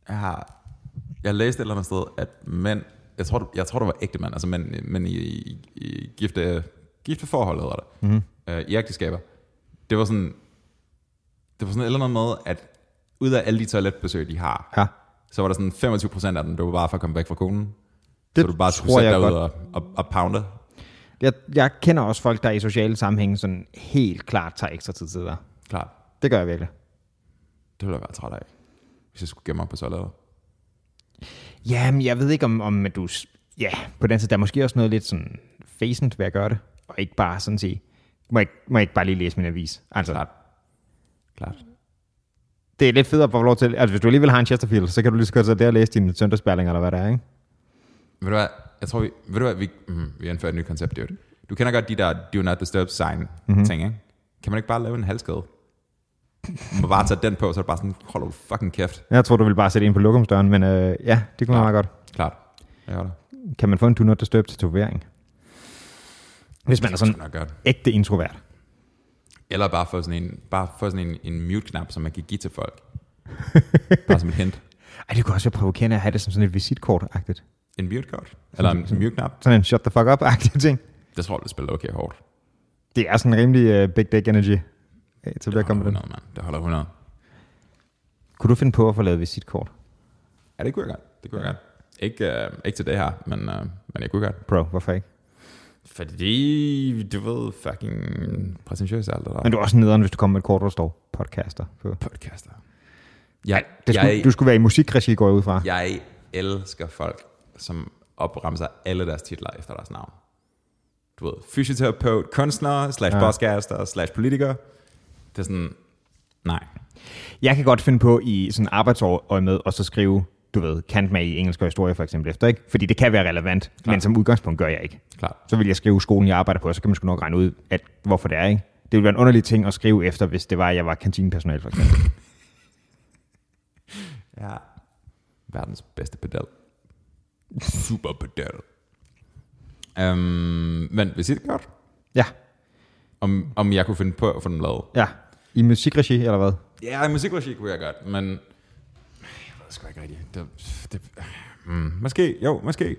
Jeg har, jeg læste et eller andet sted, at mænd, jeg tror, jeg tror det var ægte mænd, altså mænd, mænd i, i, i gifte, gifte forhold, hedder det, Mhm. øh, i ægteskaber. Det var sådan, det var sådan et eller andet med, at ud af alle de toiletbesøg, de har, Ja. så var der sådan 25 procent af dem, det var bare for at komme væk fra konen. Det så du bare skulle sætte ud og, og, og pounde. Jeg, jeg kender også folk, der i sociale sammenhæng sådan helt klart tager ekstra tid til det der. Klart. Det gør jeg virkelig. Det ville jeg være træt af, hvis jeg skulle gemme mig på toilettet. Jamen, jeg ved ikke om, om du... Ja, på den side, der er måske også noget lidt sådan facent ved at gøre det. Og ikke bare sådan sige, må jeg, må jeg ikke bare lige læse min avis? Altså, Klart. Klart. det er lidt fedt at få lov til... Altså, hvis du alligevel har en Chesterfield, så kan du lige så godt sidde der og læse dine søndagsbærlinger, eller hvad det er, ikke? Ved du hvad, jeg tror, vi, ved du hvad, vi, mm, vi har indført et nyt koncept, dude. Du kender godt de der do not disturb sign mm-hmm. ting, ikke? Kan man ikke bare lave en halskæde? Må bare tage den på, så er det bare sådan, hold du fucking kæft. Jeg tror, du vil bare sætte ind på lokumsdøren, men øh, ja, det kunne være meget godt. Klart. Jeg gør det. Kan man få en do not disturb til tatovering? Hvis man er sådan nok godt. ægte introvert. Eller bare få sådan en, bare få sådan en, en mute-knap, som man kan give til folk. bare som et hint. Ej, det kunne også være provokerende at have det som sådan et visitkort-agtigt. En mute-kort. Eller en mute-knap. Sådan en shut the fuck up-agtig ting. Det tror jeg, det spiller okay hårdt. Det er sådan en rimelig uh, big dick energy. Ja, til Det at komme holder med den. 100, mand. Det holder 100. Kunne du finde på at få lavet visitkort? Ja, det kunne jeg godt. Det kunne jeg godt. Ikke, øh, ikke til det her, men, øh, men jeg kunne godt. Bro, hvorfor ikke? Fordi, du ved, fucking præsentøs alt det der. Men du er også nederen, hvis du kommer med et kort, der står podcaster på. podcaster. Jeg, Det skulle, jeg, du skulle være i musikregi, går jeg ud fra. jeg elsker folk, som opremser alle deres titler efter deres navn. Du ved, fysioterapeut, kunstner, slash Ja. podcaster, slash politiker. Det er sådan, nej. Jeg kan godt finde på i sådan arbejdsår med og så skrive, du ved, kant med i engelsk og historie for eksempel efter, ikke? Fordi det kan være relevant, Klar. men som udgangspunkt gør jeg ikke. Klart. Så vil jeg skrive skolen, jeg arbejder på, og så kan man sgu nok regne ud, at, hvorfor det er, ikke? Det ville være en underlig ting at skrive efter, hvis det var, at jeg var kantinepersonal for eksempel. [laughs] Ja. Verdens bedste pedal. Super pedal. Um, men visitkort? ja, Om, om jeg kunne finde på at få dem lavet? ja. I musikregi, eller hvad? Ja, i musikregi kunne jeg godt, men... Jeg ved sgu ikke rigtigt. Det, det, mm, måske, jo, måske.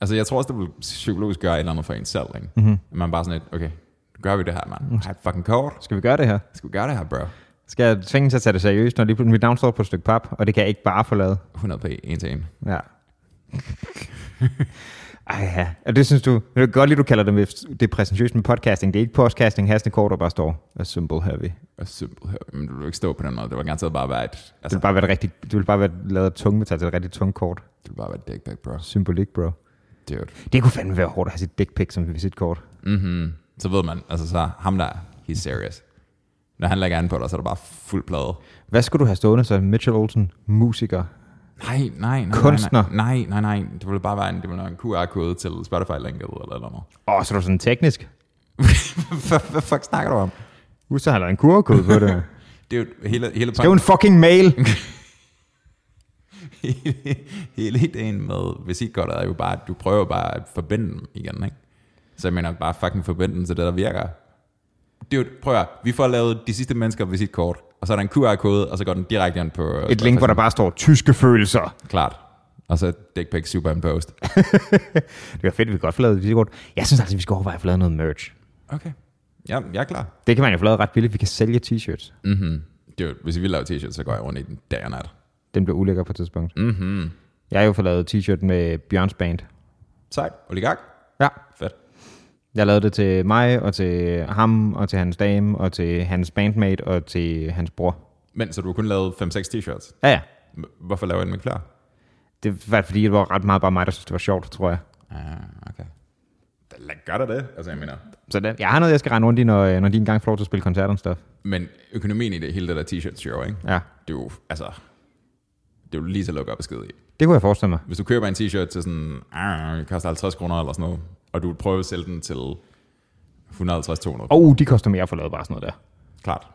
Altså, jeg tror også, det vil psykologisk gøre et eller andet for en selv, ikke? Mhm. Mm-hmm. Man bare sådan et, okay, gør vi det her, mand. Har et fucking kort. Skal vi gøre det her? Skal vi gøre det her, bro? Skal jeg tvinge til at tage det seriøst, når lige pludselig mit navn står på et stykke pap, og det kan jeg ikke bare forlade? 100 p, en til en. Ja. [laughs] Ej ja, og det synes du, det er godt lige, du kalder det, med, det er præsentøst med podcasting. Det er ikke podcasting, hastig kort, der bare står a simple heavy. Og simpelt her. Men du vil ikke stå på den måde. Det var garanteret bare være et... Det Altså, vil bare være et rigtig, det vil bare være lavet af tungmetal til et rigtig tungt kort. det vil bare være et dick pic, bro. Symbolik, bro. Dude. Det kunne fandme være hårdt at have sit dick pic som visitkort. Mm-hmm. Så ved man, altså så ham der, he's serious. Når han lægger an på dig, så er der bare fuld plade. Hvad skulle du have stående så? Mitchell Olsen, musiker. Nej, nej, nej. nej, Kunstner. Nej, nej, nej. Det ville bare være en, det ville være en QR-kode til Spotify-linket eller noget. Åh, oh, så er du sådan teknisk. [laughs] Hvad fuck snakker du om? Husk, så har lavet en kurkode på det. [laughs] Det er jo hele, hele, Skriv en fucking mail. hele, [laughs] hele ideen med visitkortet er jo bare, at du prøver bare at forbinde dem igen, ikke? Så jeg mener bare fucking forbinde dem til det, der virker. Det er jo, prøv at vi får lavet de sidste mennesker visitkort, og så er der en QR-kode, og så går den direkte ind på... Et link, hvor der bare står tyske følelser. Klart. Og så dick pic superimposed. [laughs] Det var fedt, vi godt få lavet et visitkort. Jeg synes altså, vi skal overveje at få lavet noget merch. Okay. Ja, jeg er klar. Det kan man jo få lavet ret billigt. Vi kan sælge t-shirts. Det er, jo- hvis vi vil lave t-shirts, så går jeg rundt i den dag og nat. Den bliver ulækker på et tidspunkt. Mm-hmm. Jeg har jo fået lavet t-shirt med Bjørns Band. Sejt. Oligak. Ja. Fedt. Jeg lavede det til mig, og til ham, og til hans dame, og til hans bandmate, og til hans bror. Men så du har kun lavet 5-6 t-shirts. Ja, ja. Hvorfor laver jeg ikke flere? Det var fordi, det var ret meget bare mig, der synes, det var sjovt, tror jeg. Ah, okay. Gør der det? Altså, jeg mener... Så det, jeg har noget, jeg skal rende rundt i, når, når de engang får lov til at spille koncerter og stuff. Men økonomien i det hele det der t-shirt show, ikke? Ja, Det er jo, altså... Det er jo lige til at lukke op skide i. det kunne jeg forestille mig. Hvis du køber en t-shirt til sådan... Ah, det koster 50 kroner eller sådan noget, og du prøver at sælge den til 150-200 Og oh, de koster mere for at lave bare sådan noget der. Klart.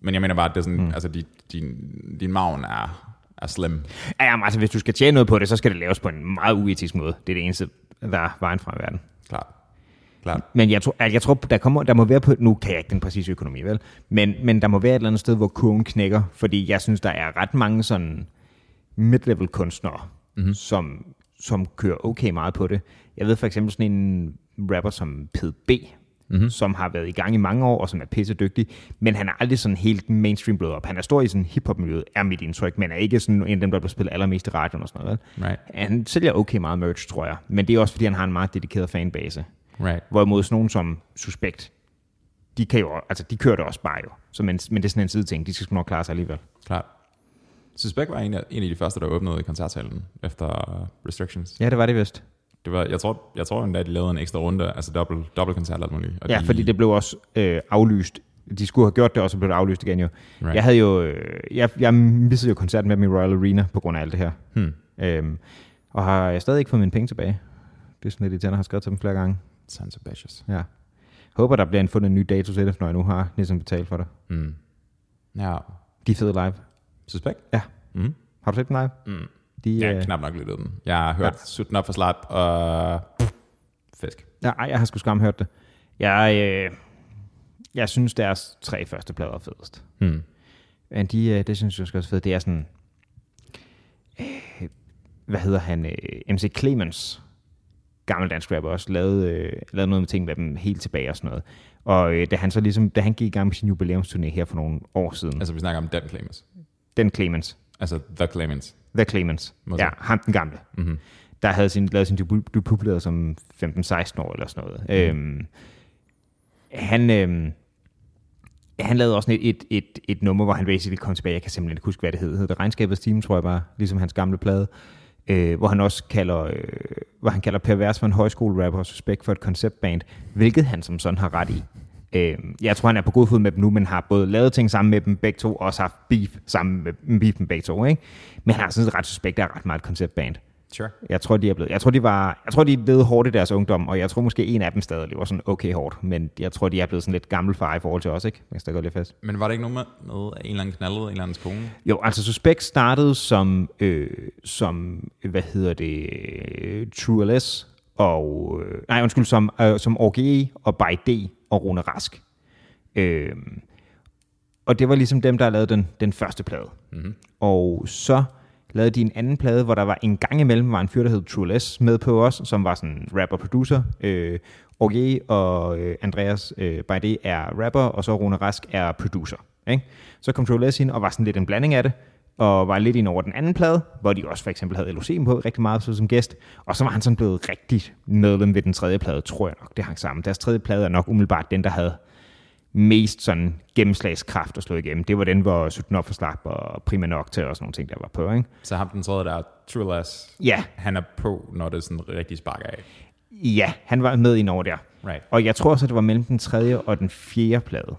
Men jeg mener bare, at det er sådan, mm. altså, din, din, din maven er, er slim. Ja, jamen, altså, hvis du skal tjene noget på det, så skal det laves på en meget uetisk måde. Det er det eneste, der er vejen fra i verden. Klart. Klart. Men jeg tror, altså, jeg tror der, kommer, der må være på, nu kan jeg ikke den præcise økonomi, vel? Men, men der må være et eller andet sted, hvor kurven knækker, fordi jeg synes, der er ret mange sådan mid-level kunstnere, mm-hmm. som, som kører okay meget på det. Jeg ved for eksempel sådan en rapper som PB, mm-hmm. som har været i gang i mange år, og som er pisse dygtig, men han er aldrig sådan helt mainstream blået op. Han er stor i sådan hiphop-miljøet, er mit indtryk, men er ikke sådan en af dem, der bliver spillet allermest i radioen og sådan noget. Right. Han sælger okay meget merch, tror jeg, men det er også, fordi han har en meget dedikeret fanbase. Right. Hvorimod sådan nogen som Suspekt, de, kan jo, altså, de kører det også bare jo. Så, men, men det er sådan en sideting, de skal sgu nok klare sig alligevel. Klart. Suspect var en af, en af de første, der åbnede i koncertsalen efter Restrictions. Ja, det var det vist. Det var, jeg tror, jeg tror endda, de lavede en ekstra runde, altså dobbelt, dobbelt koncert og alt muligt. Og Ja, de, fordi det blev også øh, aflyst. De skulle have gjort det, og så blev det aflyst igen jo. Right. Jeg havde jo, øh, jeg, jeg missede jo koncerten med dem i Royal Arena på grund af alt det her. Hmm. Øhm, og har jeg stadig ikke fået mine penge tilbage. Det er sådan lidt irriterende, jeg har skrevet til dem flere gange. Sons of bitches. Ja. Håber, der bliver en fundet en ny dato til det, når jeg nu har ligesom betalt for det. Mm. Ja. De er fede live. Suspect? Ja. Mm. Har du set dem live? Mm. De, Jeg har øh, knap nok lyttet den. Jeg har hørt ja. Sutten op for slat og fisk. Ja, ej, jeg har sgu skam hørt det. Jeg, øh, jeg synes, deres tre første plader er fedest. Hmm. Men de, øh, det synes jeg også er fedt. Det er sådan... Øh, hvad hedder han? Øh, MC Clemens, gammel dansk rapper, også lavede, øh, lavede noget med ting med dem helt tilbage og sådan noget. Og øh, da han så ligesom, da han gik i gang med sin jubilæumsturné her for nogle år siden, altså, Altså, vi snakker om Dan Clemens. den Clemens, Altså, The Clemens. The Clemens, Måske. ja, ham den gamle, Mm-hmm. der havde sin, lavet sin debut- debutplade som 15-16 år eller sådan noget. Mm. Øhm, han, øhm, han lavede også et, et, et, et nummer, hvor han basically kom tilbage. Jeg kan simpelthen ikke huske, hvad det hed. Det hedder Regnskabets Team, tror jeg bare, ligesom hans gamle plade. Øh, hvor han også kalder, øh, hvor han kalder Pervers for en højskolerapper og Suspekt for et konceptband, hvilket han som sådan har ret i. Øh, jeg tror, han er på god fod med dem nu, men har både lavet ting sammen med dem begge to, og også haft beef sammen med beef med begge to. Ikke? Men han har sådan set ret suspekt, der er ret meget et konceptband. Sure. Jeg tror, de er blevet, jeg tror, de var, jeg tror, de levede hårdt i deres ungdom, og jeg tror måske en af dem stadig lever sådan okay hårdt, men jeg tror, de er blevet sådan lidt gammel far i forhold til os, ikke? Hvis der går lidt fast. Men var det ikke nogen med, med en eller anden knaldet, en eller anden kone? Jo, altså Suspect startede som, øh, som hvad hedder det, øh, True LS, og, øh, nej undskyld, som, øh, som OGE og By D og Rune Rask. Øh, og det var ligesom dem, der lavede den, den første plade. Mm-hmm. Og så lavede de en anden plade, hvor der var en gang imellem var en fyr, der hed True Les med på os, som var sådan rapper-producer. Øh, Orge og øh, Andreas øh, Bajde er rapper, og så Rune Rask er producer. Ikke? Så kom True Les ind og var sådan lidt en blanding af det, og var lidt ind over den anden plade, hvor de også for eksempel havde LOC på rigtig meget så som gæst, og så var han sådan blevet rigtig medlem ved den tredje plade, tror jeg nok, det hang sammen. Deres tredje plade er nok umiddelbart den, der havde mest sådan gennemslagskraft at slå igennem. Det var den, hvor Sutten op for slap og Prima Nocte og sådan nogle ting, der var på. Ikke? Så ham den tredje der, True Less, Ja, han er på, når det sådan rigtig sparker af. ja, han var med ind over der. Right. Og jeg tror at det var mellem den tredje og den fjerde plade.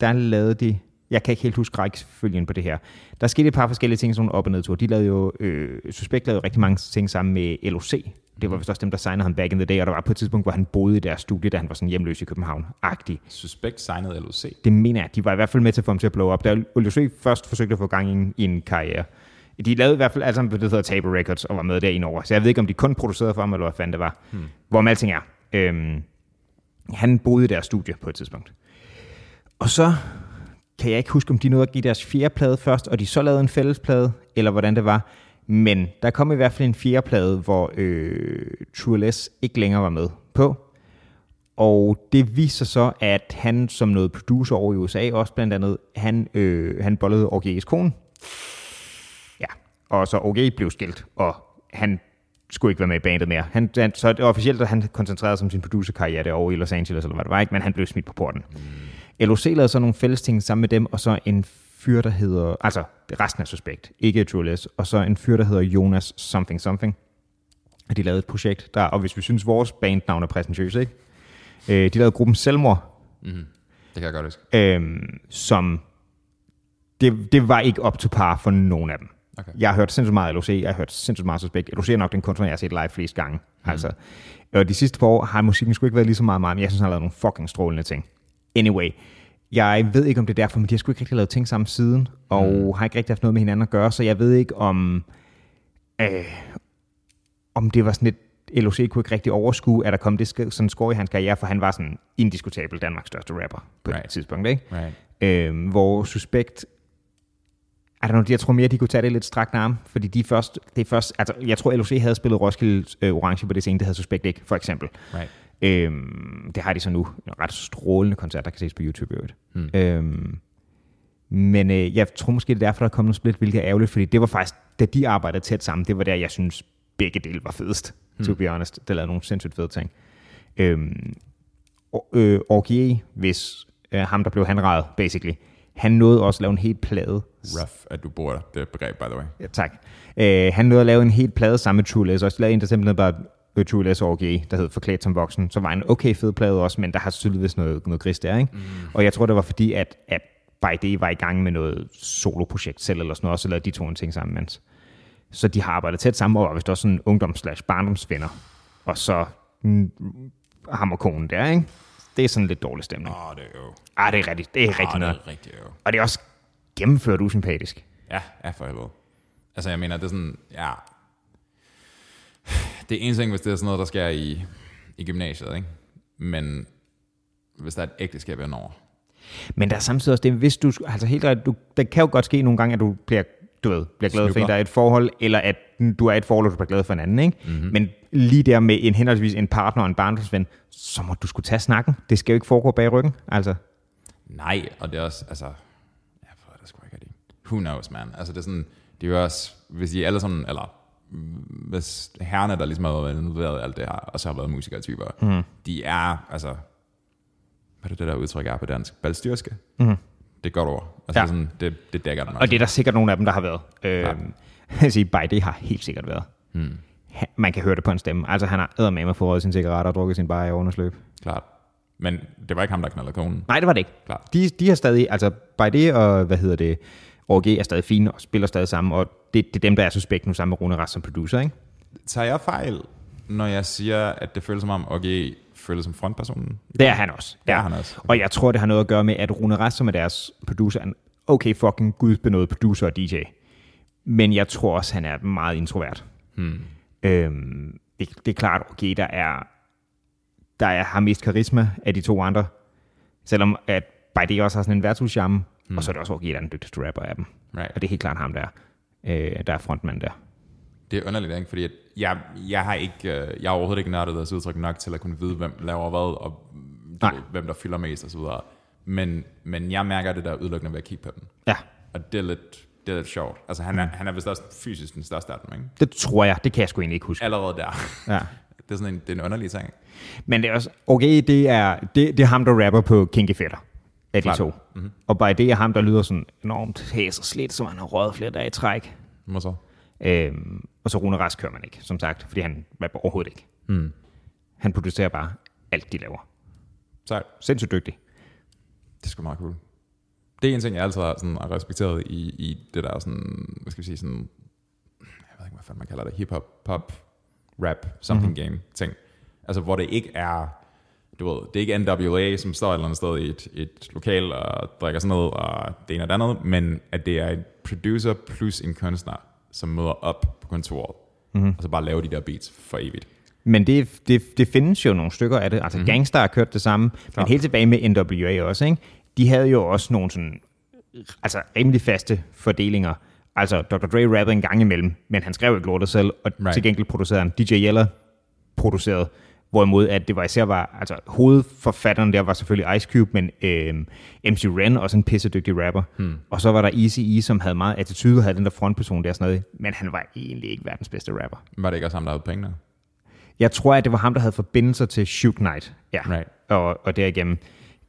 Der lavede de, jeg kan ikke helt huske rækkefølgen på det her. Der skete et par forskellige ting, sådan op- og nedture. De lavede jo, øh, Suspekt lavede rigtig mange ting sammen med LOC. Det var vist også dem, der signede ham back in the day, og der var på et tidspunkt, hvor han boede i deres studie, da han var sådan hjemløs i København-agtig. Suspekt signede LOC. Det mener jeg, de var i hvert fald med til at få ham til at blow up. Da LOC først forsøgte at få gang i en, i karriere. De lavede i hvert fald alt sammen, det hedder Taber Records, og var med derinde over. Så jeg ved ikke, om de kun producerede for ham, eller hvad fanden det var. Hmm. Hvor med alting er. Øhm, han boede i deres studie på et tidspunkt. Og så kan jeg ikke huske, om de nåede at give deres fjerde plade først, og de så lavede en fællesplade, eller hvordan det var. Men der kom i hvert fald en fjerde plade, hvor øh, True Les ikke længere var med på. Og det viser så, at han som noget producer over i USA også blandt andet, han, øh, han bollede OG's kone. Ja, og så OG blev skilt, og han skulle ikke være med i bandet mere. Han, han, så det officielt, at han koncentrerede sig om sin producerkarriere derovre i Los Angeles, eller hvad det var, ikke? men han blev smidt på porten. Mm. LOC lavede så nogle fælles ting sammen med dem, og så en fyr, der hedder, altså resten er suspekt, ikke Les, og så en fyr, der hedder Jonas Something Something. Og de lavede et projekt, der, og hvis vi synes, vores bandnavn er præsentøs, ikke? Øh, de lavede gruppen Selvmord, Mm. Det kan jeg godt huske. øhm, som det, det var ikke op til par for nogen af dem. Okay. Jeg har hørt sindssygt meget LOC, jeg har hørt sindssygt meget Suspekt. LOC er nok den kunstner, jeg har set live flest gange. Mm. Altså. Og de sidste par år har musikken sgu ikke været lige så meget meget, men jeg synes, han har lavet nogle fucking strålende ting. Anyway, jeg ved ikke, om det er derfor, men de har sgu ikke rigtig lavet ting sammen siden, og mm. har ikke rigtig haft noget med hinanden at gøre, så jeg ved ikke, om, øh, om det var sådan et, LOC kunne ikke rigtig overskue, at der kom det sådan skår i hans karriere, for han var sådan indiskutabel Danmarks største rapper på Right. det tidspunkt, ikke? Right. Øhm, hvor Suspekt, I don't know, jeg tror mere, de kunne tage det lidt strakt arm, fordi de først, det er først, altså jeg tror LOC havde spillet Roskilde øh, Orange på det scene, det havde Suspekt ikke, for eksempel. Right. Øhm, det har de så nu. En ret strålende koncert, der kan ses på YouTube i øvrigt. Hmm. Øhm, men øh, jeg tror måske, det er derfor, der er kommet noget split, hvilket er ærgerligt, fordi det var faktisk, da de arbejdede tæt sammen, det var der, jeg synes, begge dele var fedest, hmm. to be honest. Det lavede nogle sindssygt fede ting. Øhm, og, øh, Orgie, hvis øh, ham, der blev hanrejet, basically, han nåede også at lave en helt plade. Rough, at du bruger det begreb, by the way. Ja, tak. Øh, han nåede at lave en helt plade sammen med True Les, og så lavede en, der simpelthen bare Les Orgie, der hed Forklædt som voksen, så var en okay fed plade også, men der har tydeligvis noget, noget gris der, ikke? Mm. Og jeg tror, det var fordi, at, at By Day var i gang med noget soloprojekt selv, eller sådan noget, og så lavede de to en ting sammen, mens. Så de har arbejdet tæt sammen, og var vist også sådan ungdoms barndomsvenner. Og så mm, ham og konen der, ikke? Det er sådan lidt dårlig stemning. Oh, det er jo. Ah, det er rigtigt. Det er Åh, rigtigt det noget. er rigtigt jo. Og det er også gennemført usympatisk. Ja, ja for helvede. Altså, jeg mener, det er sådan, ja... Det er en ting, hvis det er sådan noget, der sker i, i gymnasiet, ikke? Men hvis der er et ægteskab indover. Men der er samtidig også det, hvis du, altså helt ret, du, det kan jo godt ske nogle gange, at du bliver, du ved, bliver glad for en, Snubler. der er et forhold, eller at du er et forhold, og du bliver glad for en anden, ikke? Mhm. Mm-hmm. Men lige der med en henholdsvis en partner og en barndomsven, så må du skulle tage snakken. Det skal jo ikke foregå bag ryggen, altså. Nej, og det er også, altså... Jeg ved det sgu ikke rigtig. Who knows, man? Altså, det er sådan... Det er jo også... Hvis I alle sådan... Eller hvis herrerne, der ligesom har været involveret i alt det her, og så har været musikertyper, mm. de er, altså... Hvad er det, det der udtryk er på dansk? Balstyrske? Mm. Det er et godt ord. Altså, Ja. ja. sådan, det, det dækker det nok. Og det er der sikkert nogle af dem, der har været. Øh, jeg siger, bare det har helt sikkert været. Ha- Man kan høre det på en stemme. Altså, han har eddermame fået sin cigaretter og drukket sin bajer i undersløb. Klart. Men det var ikke ham, der knaldede konen. Nej, det var det ikke. Klart. De, de har stadig, altså det og, hvad hedder det, OG er stadig fine og spiller stadig sammen, og det, det er dem, der er suspekt nu sammen med Rune Rast som producer, ikke? Tager jeg fejl, når jeg siger, at det føles som om OG føles som frontpersonen? Det er han også. Det er han også. Og jeg tror, det har noget at gøre med, at Rune Rast, som er deres producer, er en okay fucking gudbenået producer og DJ. Men jeg tror også, han er meget introvert. Hmm. Øhm, det, det er klart, okay, der er, der er, har mest karisma af de to andre. Selvom at det også har sådan en værtshusjamme, hmm. og så er det også okay, der er den dygtigste rapper af dem. Right. Og det er helt klart ham, der er, øh, der er frontmand der. Det er underligt, ikke? Fordi jeg, jeg, har ikke, øh, jeg har overhovedet ikke nørdet deres udtryk nok til at kunne vide, hvem laver hvad, og Nej. ved, hvem der fylder mest videre. Men, men jeg mærker det der udelukkende ved at kigge på den. Ja, Og det er lidt, det er lidt sjovt. Altså han er, han er vist også fysisk den største af dem, ikke? det tror jeg. Det kan jeg sgu egentlig ikke huske. Allerede der. Ja. Det er sådan en, det er en underlig ting. Men det er også, okay, det er, det, det er ham, der rapper på Kinky Fetter af de Klart. to. Mm-hmm. Og bare det er ham, der lyder sådan enormt hæs og slidt, som han har røget flere dage i træk. Må så. Øhm, og så Rune Rask kører man ikke, som sagt, fordi han rapper overhovedet ikke. Mm. Han producerer bare alt, de laver. Sejt. Sindssygt dygtig. Det er sgu meget cool. Det er en ting, jeg altid har sådan, respekteret i, i det der sådan, hvad skal vi sige, sådan, jeg ved ikke, hvad fanden man kalder det, hip-hop, pop, rap, something mm-hmm. game ting. Altså, hvor det ikke er, du ved, det er ikke NWA, som står et eller andet sted i et, et lokal og drikker sådan noget, og det ene og det andet, men at det er en producer plus en kunstner, som møder op på kontoret, mm-hmm. og så bare laver de der beats for evigt. Men det, det, det findes jo nogle stykker af det. Altså mm-hmm. Gangstar har kørt det samme, men helt tilbage med NWA også. Ikke? De havde jo også nogle sådan, altså rimelig faste fordelinger. Altså Dr. Dre rappede en gang imellem, men han skrev ikke lortet selv, og. Right. til gengæld producerede han. DJ Yeller producerede, hvorimod at det var især var, altså hovedforfatteren der var selvfølgelig Ice Cube, men øhm, MC Ren, også en pissedygtig rapper. Hmm. Og så var der Easy E, som havde meget attitude og havde den der frontperson der sådan noget, men han var egentlig ikke verdens bedste rapper. Var det ikke også ham, der havde pengene? Jeg tror, at det var ham, der havde forbindelser til Shoot Knight. Ja, Right. og, og derigennem.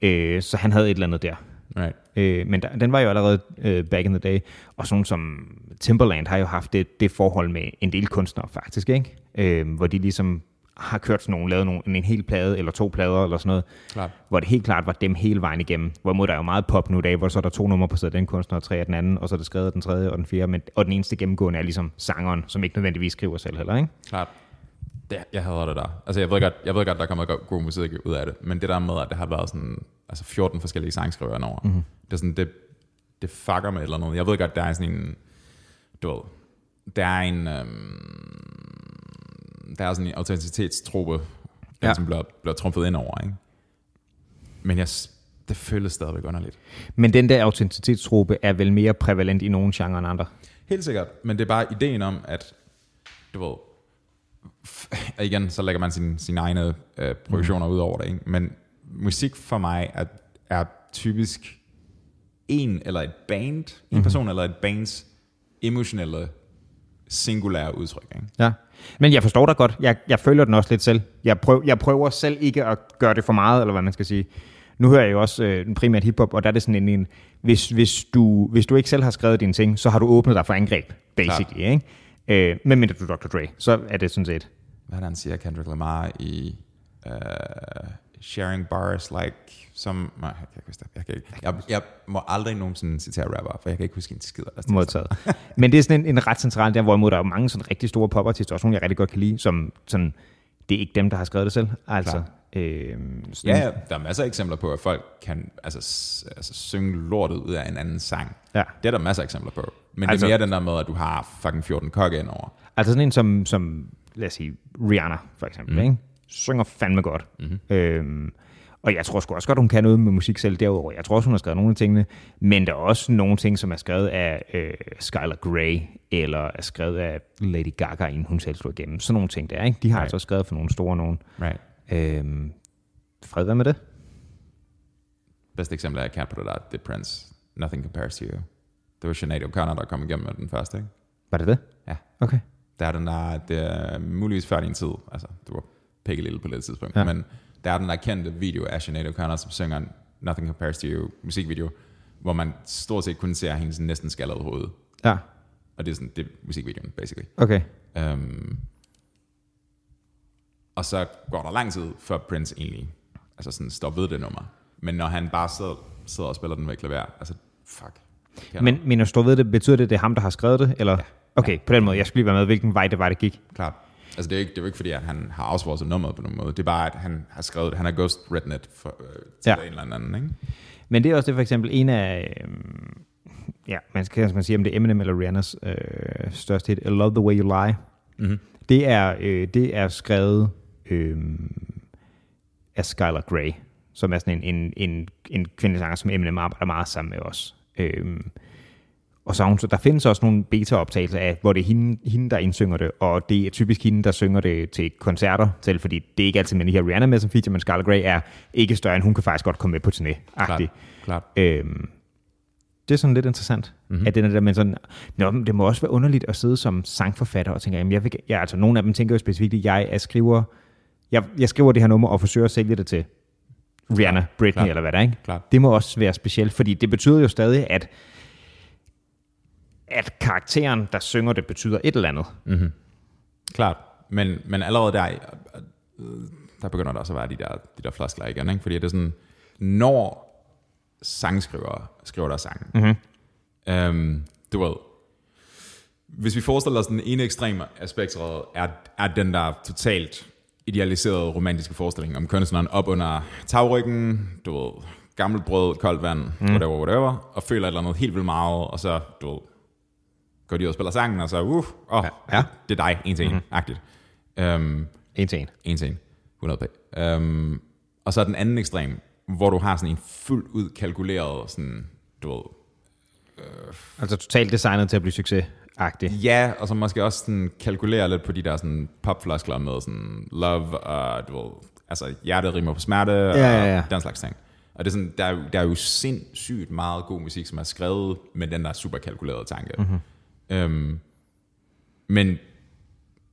Øh, så han havde et eller andet der. Right. Øh, men der, den var jo allerede øh, back in the day. Og sådan som Timberland har jo haft det, det forhold med en del kunstnere faktisk, ikke? Øh, hvor de ligesom har kørt sådan nogle, lavet nogle, en hel plade eller to plader eller sådan noget, Klart. hvor det helt klart var dem hele vejen igennem. Hvorimod der er jo meget pop nu i dag, hvor så er der to numre på den kunstner, og tre af den anden, og så er det skrevet den tredje og den fjerde, men, og den eneste gennemgående er ligesom sangeren, som ikke nødvendigvis skriver selv heller, ikke? Klart. Det, jeg hader det der. Altså, jeg ved godt, jeg ved godt der kommer go- god musik ud af det, men det der med, at det har været sådan, altså 14 forskellige sangskrivere over, mm-hmm. det er sådan, det, det fucker med et eller andet. Jeg ved godt, der er sådan en, du ved, der er en, øhm, der er sådan en autenticitetstrope, Ja. ja. som bliver, bliver trumfet ind over, ikke? Men jeg, det føles stadigvæk underligt. Men den der autenticitetstrope er vel mere prævalent i nogle genrer end andre. Helt sikkert, men det er bare ideen om, at du ved, f- igen, så lægger man sin, sine egne øh, projektioner mm. ud over det, ikke? men musik for mig er, er typisk en eller et band, en Mhm. person eller et bands emotionelle, singulære udtryk. Ikke? Ja. Men jeg forstår dig godt. Jeg, jeg føler den også lidt selv. Jeg, prøv, jeg prøver selv ikke at gøre det for meget, eller hvad man skal sige. Nu hører jeg jo også øh, primært hiphop, og der er det sådan en, en hvis, hvis, du, hvis du ikke selv har skrevet dine ting, så har du åbnet dig for angreb, basically. Ikke? Øh, men mindre du Dr. Dre, så er det sådan set. Hvad er det, han siger, Kendrick Lamar i uh, Sharing Bars Like som... Nej, jeg kan ikke huske det. Jeg, kan ikke. Jeg, jeg må aldrig nogensinde citere rapper, for jeg kan ikke huske en skid modtaget. Men det er sådan en, en ret central der, hvorimod der er mange sådan rigtig store popartister, også nogle jeg rigtig godt kan lide, som sådan, det er ikke dem, der har skrevet det selv. Altså, øh, sådan, Ja, ja, der er masser af eksempler på, at folk kan altså, altså, synge lortet ud af en anden sang. Ja. Det er der masser af eksempler på. Men Altså- det er mere den der med, at du har fucking 14 kokke indover. Altså sådan en som, som lad os sige, Rihanna for eksempel, mm. ikke? Synger fandme godt. Mm-hmm. Øhm, og jeg tror sgu også godt, hun kan noget med musik selv derudover. Jeg tror også, hun har skrevet nogle af tingene, men der er også nogle ting, som er skrevet af øh, Skylar Grey, eller er skrevet af Lady Gaga, inden hun selv slog igennem. Sådan nogle ting der, ikke? De har right. Altså også skrevet for nogle store nogen. Right. Øhm, fred, hvad med det? Bedste eksempel, jeg kan på det der, det er Prince. Nothing compares to you. Det var Sinead O'Connor, der kom igennem med den første, ikke? Var det det? Ja. Okay. Der er den der, det er muligvis før din tid, altså du var pikke lille på det tidspunkt, Ja. ja. men der er den der kendte video af Sinead O'Connor, som synger Nothing Compares to You musikvideo, hvor man stort set kun ser hendes næsten skaldede hoved. Ja, Og det er sådan, det er musikvideoen, basically. okay. Um, og så går der lang tid, før Prince egentlig altså sådan står ved det nummer. Men når han bare sidder, sidder og spiller den med klaver, altså fuck. Men, men at stå ved det, betyder det, at det er ham, der har skrevet det? Eller? Ja. Okay, på den måde. Jeg skulle lige være med, hvilken vej det var, det gik. Klart. Altså det er, ikke, det er jo ikke fordi, at han har outsourcet nummeret på nogen måde. Det er bare, at han har skrevet. Han har ghost it for, øh, til Ja. en eller anden, ikke? Men det er også det for eksempel en af, øhm, ja, man skal man sige, om det er Eminem eller Rihannas øh, største hit, I Love the Way You Lie. Mm-hmm. Det er, øh, det er skrevet øh, af Skylar Grey, som er sådan en, en, en, en kvindesanger, som Eminem arbejder meget sammen med os. Øh, Og hun, så der findes også nogle beta-optagelser af, hvor det er hende, hende, der indsynger det, og det er typisk hende, der synger det til koncerter selv, fordi det er ikke altid med de her Rihanna med som feature, men Scarlet Grey er ikke større, end hun kan faktisk godt komme med på turné. Klart, klart. Øhm, det er sådan lidt interessant, mm-hmm. at det er der, men sådan, nå, men det må også være underligt at sidde som sangforfatter og tænke, jamen jeg vil, ja, altså nogle af dem tænker jo specifikt, at jeg er skriver, jeg, jeg skriver det her nummer og forsøger at sælge det til Rihanna, Britney Klart. eller hvad der er, ikke? Klart. Det må også være specielt, fordi det betyder jo stadig, at at karakteren, der synger det, betyder et eller andet. Klart. Men, men allerede der, øh, der begynder der også at være de der, de der floskler igen, ikke? Fordi det er sådan, når sangskrivere skriver der sange, mm-hmm. øhm, du ved, hvis vi forestiller os den ene ekstreme af spektret, er, er den der totalt idealiserede romantiske forestilling om kunstneren op under tagryggen, du ved, gammelt brød, koldt vand, mm. whatever, whatever, og føler et eller andet helt vildt meget, og så, du ved, går de ud og spiller sangen, og så, uh, oh, Ja. ja. det er dig, en til en, mm-hmm. agtigt. Um, En til en. en til en, 100 p. Um, og så er den anden ekstrem, hvor du har sådan en fuldt ud kalkuleret, sådan, du ved, Altså totalt designet til at blive succesagtig. Ja, og så måske også sådan kalkulere lidt på de der sådan popfloskler med sådan love og du ved, altså hjertet rimer på smerte og ja, ja. den slags ting. Og det er sådan, der, er, jo- der er jo sindssygt meget god musik, som er skrevet med den der super kalkulerede tanke. Mm-hmm. Øhm, men,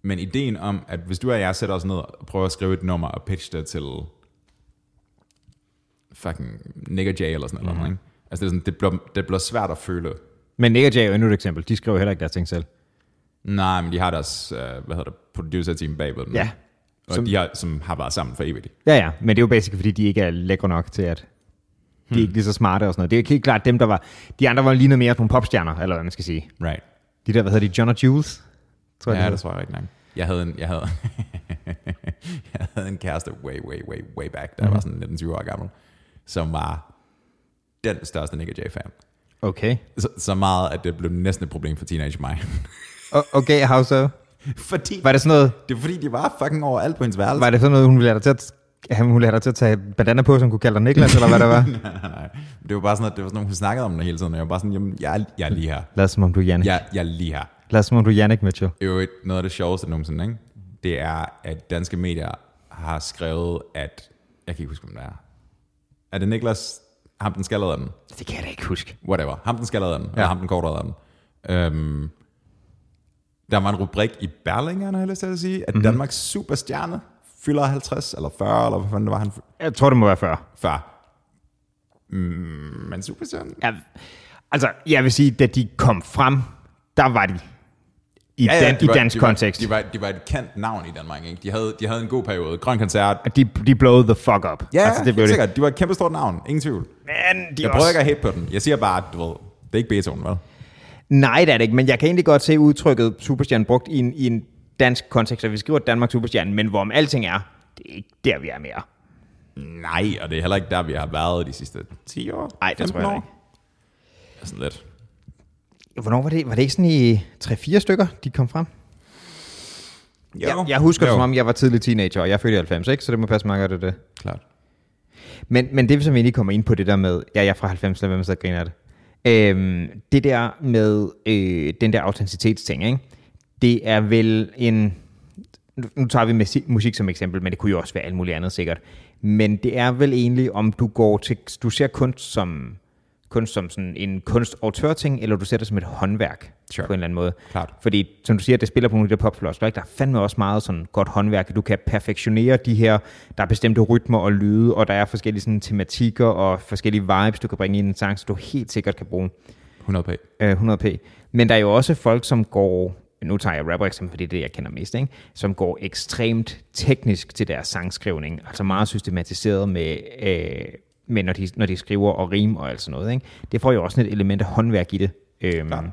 men ideen om, at hvis du og jeg sætter os ned og prøver at skrive et nummer og pitche det til fucking Nick Jay eller sådan noget, ikke? Altså det, er sådan, det, bliver, det bliver svært at føle. Men Nick Jay er jo endnu et eksempel. De skriver heller ikke deres ting selv. Nej, men de har deres, uh, hvad hedder det, producer-team bagved dem. Ja. Og Som- de har, som har været sammen for evigt. Ja, ja. Men det er jo basic, fordi de ikke er lækre nok til, at de er ikke lige så smarte og sådan noget. Det er helt klart dem, der var... De andre var lige noget mere nogle popstjerner, eller hvad man skal sige. Right. De der, hvad hedder de? John og Jules? Tror jeg, Ja, de det tror jeg ikke nok. Jeg havde en, jeg havde, [laughs] jeg havde en kæreste way, way, way, way back, da jeg var sådan 19-20 år gammel, som var den største Nick og Jay-fan. Okay. Så, så meget, at det blev næsten et problem for teenage mig. [laughs] Okay, how so? fordi, Var det sådan noget, det er fordi, de var fucking overalt på hendes værelse. var det sådan noget hun ville have dig til at, at hun have dig til at tage bandana på, som kunne kalde dig Niklas, eller hvad det var? [laughs] nej, nej, nej. Det var bare sådan, at det var sådan, at hun snakkede om det hele tiden, og jeg var bare sådan, jamen, jeg er, jeg er lige her. Lad som om du er Jannik. Jeg, jeg er lige her. Lad som om du er Jannik Mitchell. jo et, noget af det sjoveste nogensinde, ikke? det er, at danske medier har skrevet, at, jeg kan ikke huske, hvem det er. Er det Niklas, ham den skaldede af den? Det kan jeg da ikke huske. Whatever. Ham den skaldede af den, ja. Eller ham den kortere af den. Øhm, der var en rubrik i Berlingeren, har jeg lyst til at sige, at mm-hmm. Danmarks superstjerne fylder 50 eller 40, eller hvad fanden det var, han Jeg tror, det må være før. før. Mm, men superstjerne? Ja, altså, jeg vil sige, da de kom frem, der var de i, ja, ja, dan, de i var- dansk de var, kontekst. De var, de var et kendt navn i Danmark, ikke? De havde, de havde en god periode. Grøn koncert. De, de blowed the fuck up. Ja, altså, det blev sikkert. De var et kæmpe stort navn. Ingen tvivl. Men de Jeg prøver også... ikke at hate på den. Jeg siger bare, at du ved, det er ikke Beethoven, vel? Nej, det er det ikke, men jeg kan egentlig godt se udtrykket superstjerne brugt i en, i en dansk kontekst, og vi skriver Danmark superstjerne, men hvorom alting er, det er ikke der, vi er mere. Nej, og det er heller ikke der, vi har været de sidste 10 år. Nej, det 15 tror jeg år. ikke. Det er sådan lidt. Hvornår var det? Var det ikke sådan i 3-4 stykker, de kom frem? Jo. Jeg, jeg husker jo. som om jeg var tidlig teenager, og jeg født i 90, ikke? så det må passe meget godt, det er det. Klart. Men, men det, som vi lige kommer ind på, det der med, ja, jeg er fra 90, lad være med at grine af det. Øhm, det der med øh, den der autenticitetsting, ikke? Det er vel en... nu- tager vi musik, som eksempel, men det kunne jo også være alt muligt andet sikkert. Men det er vel egentlig, om du går til... Du ser kunst som, kunst som sådan en kunstautørting, eller du ser det som et håndværk Sure. på en eller anden måde. Klart. Fordi, som du siger, det spiller på nogle af de der popfloskler, ikke? der er fandme også meget sådan godt håndværk. Du kan perfektionere de her, der er bestemte rytmer og lyde, og der er forskellige sådan, tematikker og forskellige vibes, du kan bringe ind i en sang, så du helt sikkert kan bruge 100 p. øh, 100p. Men der er jo også folk, som går, nu tager jeg rapper eksempel, fordi det er det, jeg kender mest, ikke? som går ekstremt teknisk til deres sangskrivning, altså meget systematiseret med, øh, med når, de, når de skriver og rim og alt sådan noget. Ikke? Det får jo også et element af håndværk i det. Øhm, Klart.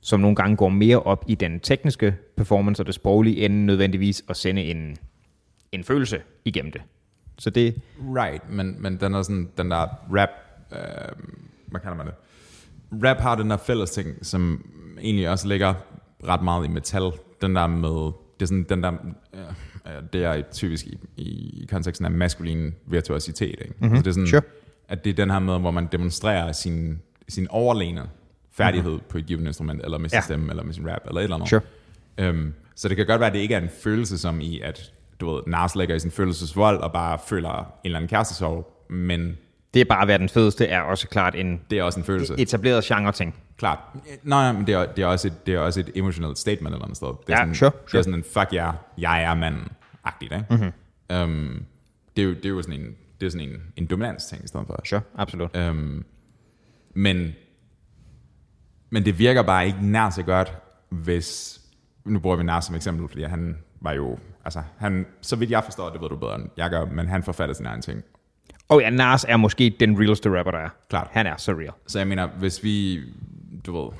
som nogle gange går mere op i den tekniske performance og det sproglige, end nødvendigvis at sende en, en følelse igennem det. Så det, Right, men, men den er sådan, den der rap, øh, hvad kalder man det? Rap har den der fælles ting, som egentlig også ligger ret meget i metal. Den der med, det er sådan den der, øh, det er typisk i, i konteksten af maskulin virtuositet. Ikke? Mm-hmm. Så det er sådan, Sure. at det er den her med, hvor man demonstrerer sin, sin overlegenhed færdighed mm-hmm. på et givet instrument, eller med sin Ja. stemme, eller med sin rap, eller et eller andet. Sure. Øhm, så det kan godt være, at det ikke er en følelse som i, at du ved, Nas ligger i sin følelsesvold, og bare føler en eller anden kærestesorg, men Det er bare at være den fedeste, er også klart en det er også en følelse. etableret genre-ting. Klart. Nej, men det er, det er, også, et, det er også et emotionelt statement eller andet sted. Det er Ja, sådan, sure, Det er sure. sådan en, fuck ja, yeah, jeg er manden-agtigt, ikke? Mm-hmm. Um, det, er jo, det er jo sådan en, det er sådan en, en dominans-ting i stedet for. Sure, absolut. Um, men, men det virker bare ikke nær så godt, hvis... Nu bruger vi Nas som eksempel, fordi han var jo... Altså, han, så vidt jeg forstår, det ved du bedre end jeg gør, men han forfatter sin egen ting. Og ja, Nas er måske den realeste rapper, der er. Klart. Han er så real. Så jeg mener, hvis vi, du ved,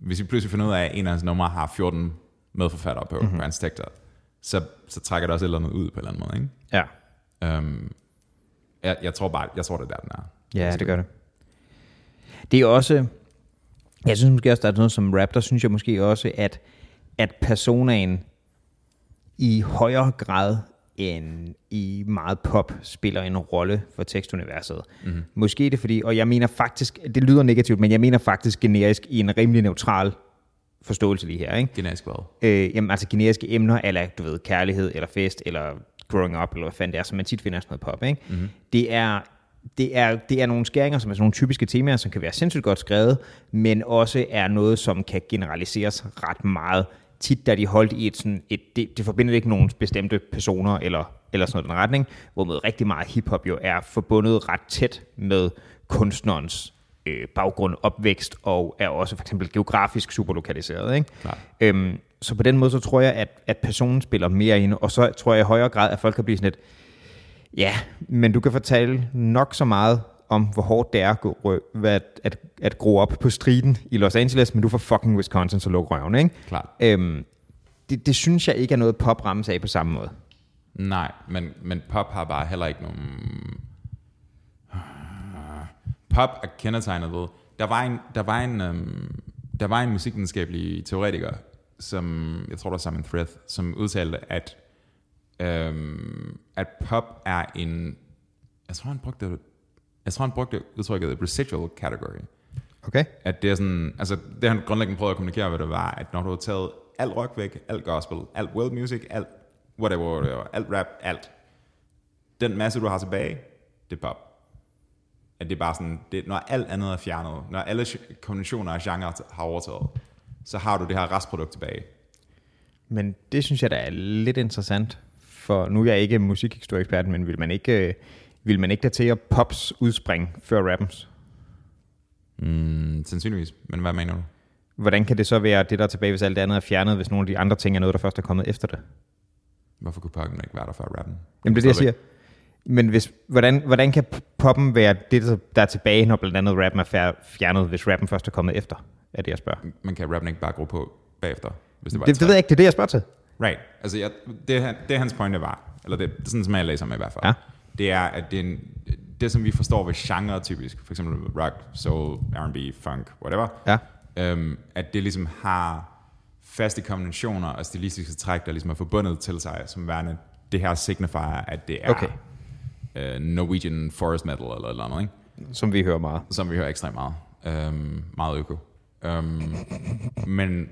hvis vi pludselig finder ud af, at en af hans numre har 14 medforfattere på, mm-hmm. på hans tekster, så, så trækker det også et eller andet ud på en eller anden måde, ikke? Ja. Um, jeg, jeg tror bare, jeg tror, det er der, den er. Ja, det gør det. Det er også, jeg synes måske også, der er noget som rap, der synes jeg måske også, at, at personaen i højere grad end i meget pop spiller en rolle for tekstuniverset. Mm-hmm. Måske er det fordi, og jeg mener faktisk, det lyder negativt, men jeg mener faktisk generisk i en rimelig neutral forståelse lige her, ikke? Generisk hvad? Øh, jamen, altså generiske emner, eller du ved, kærlighed, eller fest, eller growing up, eller hvad fanden det er, som man tit finder sådan noget pop, ikke? Mm-hmm. Det er det er, det er nogle skæringer, som er sådan nogle typiske temaer, som kan være sindssygt godt skrevet, men også er noget, som kan generaliseres ret meget. Tit da de holdt i et sådan, et, det, det forbinder ikke nogen bestemte personer eller, eller sådan noget den retning, hvor rigtig meget hiphop jo er forbundet ret tæt med kunstnerens øh, baggrund, opvækst, og er også for eksempel geografisk super lokaliseret. Ikke? Klart. Øhm, så på den måde, så tror jeg, at, at personen spiller mere ind, og så tror jeg i højere grad, at folk kan blive sådan lidt, ja, men du kan fortælle nok så meget om, hvor hårdt det er at, gå, at, at, at gro op på striden i Los Angeles, men du får fucking Wisconsin, så luk røven, ikke? Klart. Øhm, det, det synes jeg ikke er noget pop rammes af på samme måde. Nej, men, men pop har bare heller ikke nogen... Pop er kendetegnet ved... Der var en, der var en, øhm, der var en musikvidenskabelig teoretiker, som, jeg tror det var Simon Thread, som udtalte, at, øhm, at pop er en... Jeg tror, han brugte, jeg tror, han brugte udtrykket residual category. Okay? At det er sådan, altså det han grundlæggende prøvede at kommunikere ved det var, at når du har taget alt rock væk, alt gospel, alt world music, alt whatever, whatever alt rap, alt, den masse du har tilbage, det er pop. At det er bare sådan, det, når alt andet er fjernet, når alle konventioner og genre har overtaget, så har du det her restprodukt tilbage. Men det synes jeg da er lidt interessant, for nu er jeg ikke musikhistorieekspert, men vil man ikke, øh, vil man ikke datere pops udspring før rappens? Mm, sandsynligvis, men hvad mener du? Hvordan kan det så være det, der er tilbage, hvis alt det andet er fjernet, hvis nogle af de andre ting er noget, der først er kommet efter det? Hvorfor kunne poppen ikke være der før rappen? Jamen det er det, jeg siger. Men hvis, hvordan, hvordan kan poppen være det, der er tilbage, når blandt andet rappen er fjer- fjernet, hvis rappen først er kommet efter? Er det, jeg spørger. Man kan rappen ikke bare gro på bagefter, hvis det var Det, et det ved jeg ikke, det er det, jeg spørger til. Right. Altså, jeg, det, det hans pointe var, eller det, det er sådan, som jeg læser med i hvert fald, Ja. Det er, at det, er en, det, som vi forstår ved genre typisk, for eksempel rock, soul, R&B, funk, whatever, Ja. øhm, at det ligesom har faste konventioner og stilistiske træk, der ligesom er forbundet til sig, som værende, det her signifier, at det er Okay. øh, Norwegian forest metal eller et eller andet, ikke? Som vi hører meget. som vi hører ekstremt meget. Øhm, meget øko. Øhm, men,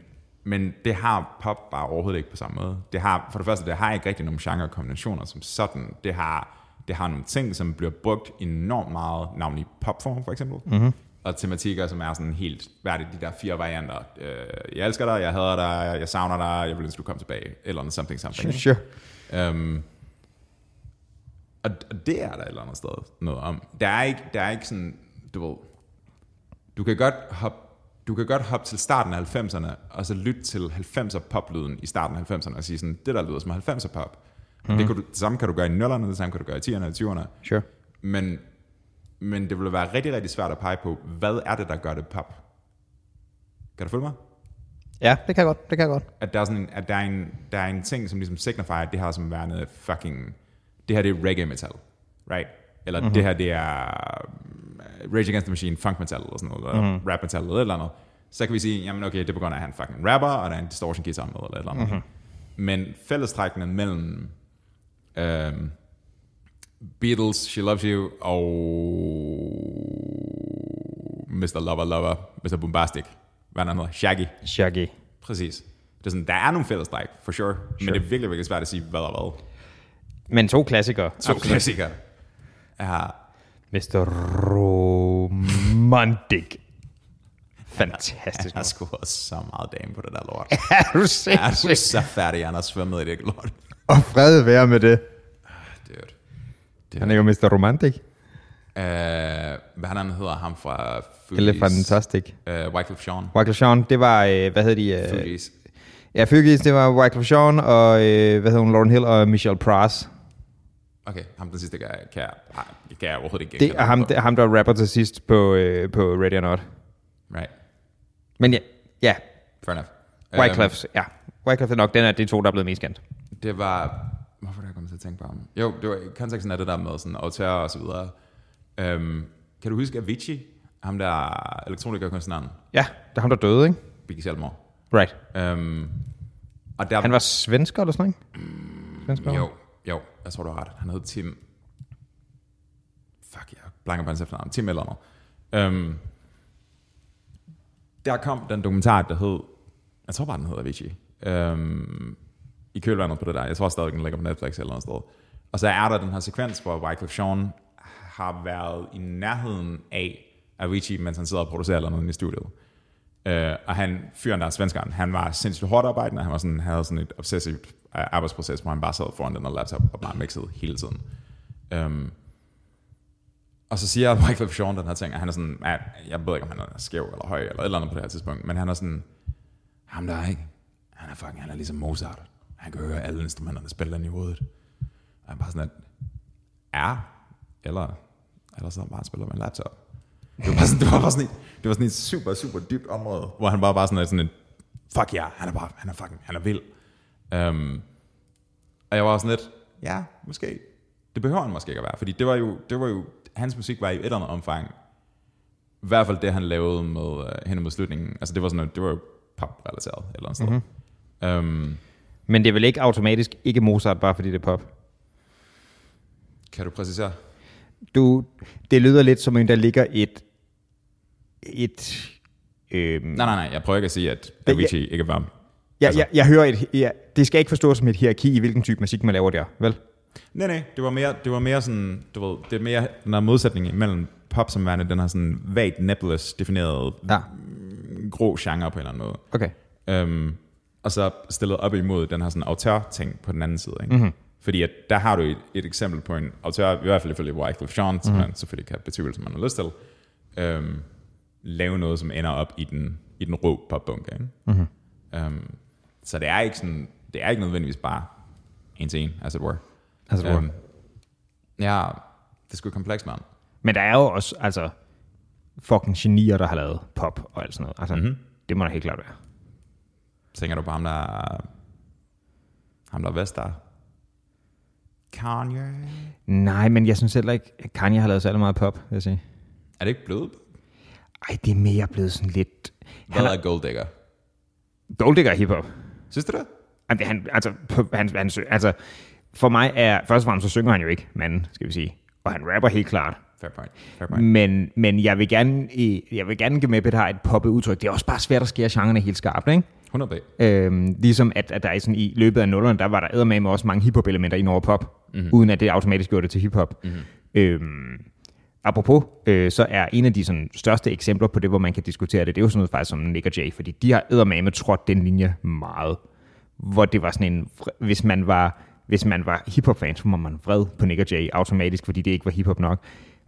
men det har pop bare overhovedet ikke på samme måde. Det har, for det første, det har ikke rigtig nogle genre-kombinationer som sådan. Det har, det har nogle ting, som bliver brugt enormt meget, navnlig popform for eksempel. Mm-hmm. Og tematikker, som er sådan helt, hvad er det, de der fire varianter. Øh, jeg elsker dig, jeg hader dig, jeg savner dig, jeg vil ønske, du kom tilbage. Eller noget something, something. ikke? Sure. Øhm, og, og det er der et eller andet sted noget om. Der er ikke, der er ikke sådan, du ved, du kan godt hoppe du kan godt hoppe til starten af 90'erne, og så lytte til 90'er poplyden i starten af 90'erne, og sige sådan, det der lyder som 90'er pop. Mm-hmm. Det, kan du, det samme kan du gøre i 0'erne, det samme kan du gøre i 10'erne og 20'erne. Sure. Men, men det vil være rigtig, rigtig svært at pege på, hvad er det, der gør det pop? Kan du følge mig? Ja, det kan jeg godt. Det kan jeg godt. at der er, sådan en, at der er, en, der er en ting, som ligesom signifier, at det her som værende fucking, det her det er reggae metal, right? Eller mm-hmm. det her det er uh, Rage Against the Machine, funk metal, eller sådan noget, eller mm-hmm. rap metal, eller et eller andet. Så kan vi sige, jamen okay, det er på grund af, at han fucking rapper, og der er en distortion guitar med, eller et eller andet. Mm-hmm. Men fællestrækkene mellem øhm, Beatles, She Loves You, og Mr. Lover Lover, Mr. Bombastic, hvad han hedder, Shaggy. Shaggy. Præcis. Det er sådan, der er nogle fællestræk, for sure, sure. men det er virkelig, virkelig svært at sige, hvad og hvad. Men to klassikere. To Absolut. klassikere. Ja, Mr. Romantic. Fantastisk. jeg har sgu også så meget dame på det der lort. [laughs] Er du Jeg er så færdig, han har svømmet i det lort. Og fred være med det. Dude. Han er jo Mr. Romantic. Uh, hvad han hedder ham fra Fugees? Eller fantastisk. Uh, Wycliffe Sean. Wyclef Jean, det var, øh, hvad hed de? Øh, Fugees. ja, Fugees, det var Wyclef Jean, og øh, hvad hed hun, Lauren Hill og Michelle Pras. Okay, ham den sidste kan jeg, kan jeg, kan jeg overhovedet ikke Det er ham, det er ham, der rapper til sidst på, øh, på Ready or Not. Right, Men ja, ja fair enough. Wyclef, ja. Wyclef er nok den af de to, der er blevet mest kendt. Det var... Hvorfor er jeg kommet til at tænke på ham? Jo, det var konteksten af det der med sådan auteur og så videre. Um, kan du huske Avicii? Ham der elektronikerkunstneren, Ja, det er ham, der døde, ikke? Biggie Selmore. Right. Um, og der, Han var svensker eller sådan noget? Svensker? Jo, jo, jeg tror du har ret. Han hed Tim... Fuck, jeg blanker på hans efternavn. Tim eller noget. Um, der kom den dokumentar, der hed... Jeg tror bare, den hedder Avicii. Um, i kølvandet på det der. Jeg tror stadig, den ligger på Netflix eller noget sted. Og så er der den her sekvens, hvor Wycliffe Sean har været i nærheden af Avicii, mens han sidder og producerer eller noget i studiet. Uh, og han, fyren der er svenskeren, han var sindssygt hårdt arbejdende, han var sådan, havde sådan et obsessivt øh, arbejdsproces, hvor han bare sad foran den og laptop og bare mixede hele tiden. Um, og så siger [laughs] Michael Sean den her ting, og han er sådan, at jeg ved ikke, om han er skæv eller høj eller et eller andet på det her tidspunkt, men han er sådan, ham der er ikke, han er fucking, han er ligesom Mozart. Han kan høre alle instrumenterne spille ind i hovedet. Og han er bare sådan, at, ja, eller, eller så bare spiller med en laptop. Det var, bare sådan, det var bare sådan et, det var sådan et super, super dybt område, hvor han bare bare sådan, sådan en, fuck ja, yeah, han er bare, han er fucking, han er vild. Um, og jeg var sådan lidt, ja, måske. Det behøver han måske ikke at være, fordi det var jo, det var jo hans musik var i et eller andet omfang, i hvert fald det, han lavede med uh, hen mod slutningen, altså det var sådan noget, det var jo pop-relateret et eller andet sted. Mm-hmm. Um, Men det er vel ikke automatisk ikke Mozart, bare fordi det er pop? kan du præcisere? Du, det lyder lidt som en, der ligger et... et øhm, Nej, nej, nej, jeg prøver ikke at sige, at Avicii ikke var... jeg, altså- jeg, jeg hører et... Ja, det skal ikke forstås som et hierarki i, hvilken type musik man laver der, vel? Nej, nej, det var mere, det var mere sådan, du ved, det er mere den her modsætning imellem pop som værende, den her sådan vagt nebulous defineret Ja. grå genre på en eller anden måde. Okay. Um, og så stillet op imod den her sådan autør-ting på den anden side. Ikke? Mm-hmm. Fordi at der har du et, et eksempel på en autør, i hvert fald ifølge Wycliffe Jean, som mm-hmm. man selvfølgelig kan betvivle, som man har lyst til, um, lave noget, som ender op i den, i den rå popbunke. Ikke? Mm-hmm. Um, så det er ikke sådan, det er ikke nødvendigvis bare en til en, as it were. As it were. Øhm, ja, det er sgu komplekst, mand. Men der er jo også, altså, fucking genier, der har lavet pop og alt sådan noget. Altså, mm-hmm. det må der helt klart være. Tænker du på ham, der ham, der er vest der? Kanye? Nej, men jeg synes heller ikke, at Kanye har lavet særlig meget pop, vil jeg sige. Er det ikke blevet? Ej, det er mere blevet sådan lidt... Hvad er Gold Digger? Gold Digger er hiphop. Synes du det? Jamen, han, altså, han, han, altså, for mig er, først og fremmest, så synger han jo ikke, manden, skal vi sige. Og han rapper helt klart. Fair point. Fair point. Men, men jeg vil gerne, jeg vil gerne give med, at det har et poppet udtryk. Det er også bare svært at skære genrerne helt skarpt, ikke? 100 bag. Øhm, ligesom at, at der er sådan i løbet af nullerne, der var der eddermame også mange hiphop-elementer ind over pop, mm-hmm. uden at det automatisk gjorde det til hiphop. Mm-hmm. Øhm, apropos, øh, så er en af de sådan, største eksempler på det, hvor man kan diskutere det, det er jo sådan noget faktisk som Nick og Jay, fordi de har eddermame trådt den linje meget. Hvor det var sådan en, hvis man var, hvis man var hiphop-fan, så var man vred på Nick og Jay automatisk, fordi det ikke var hiphop nok.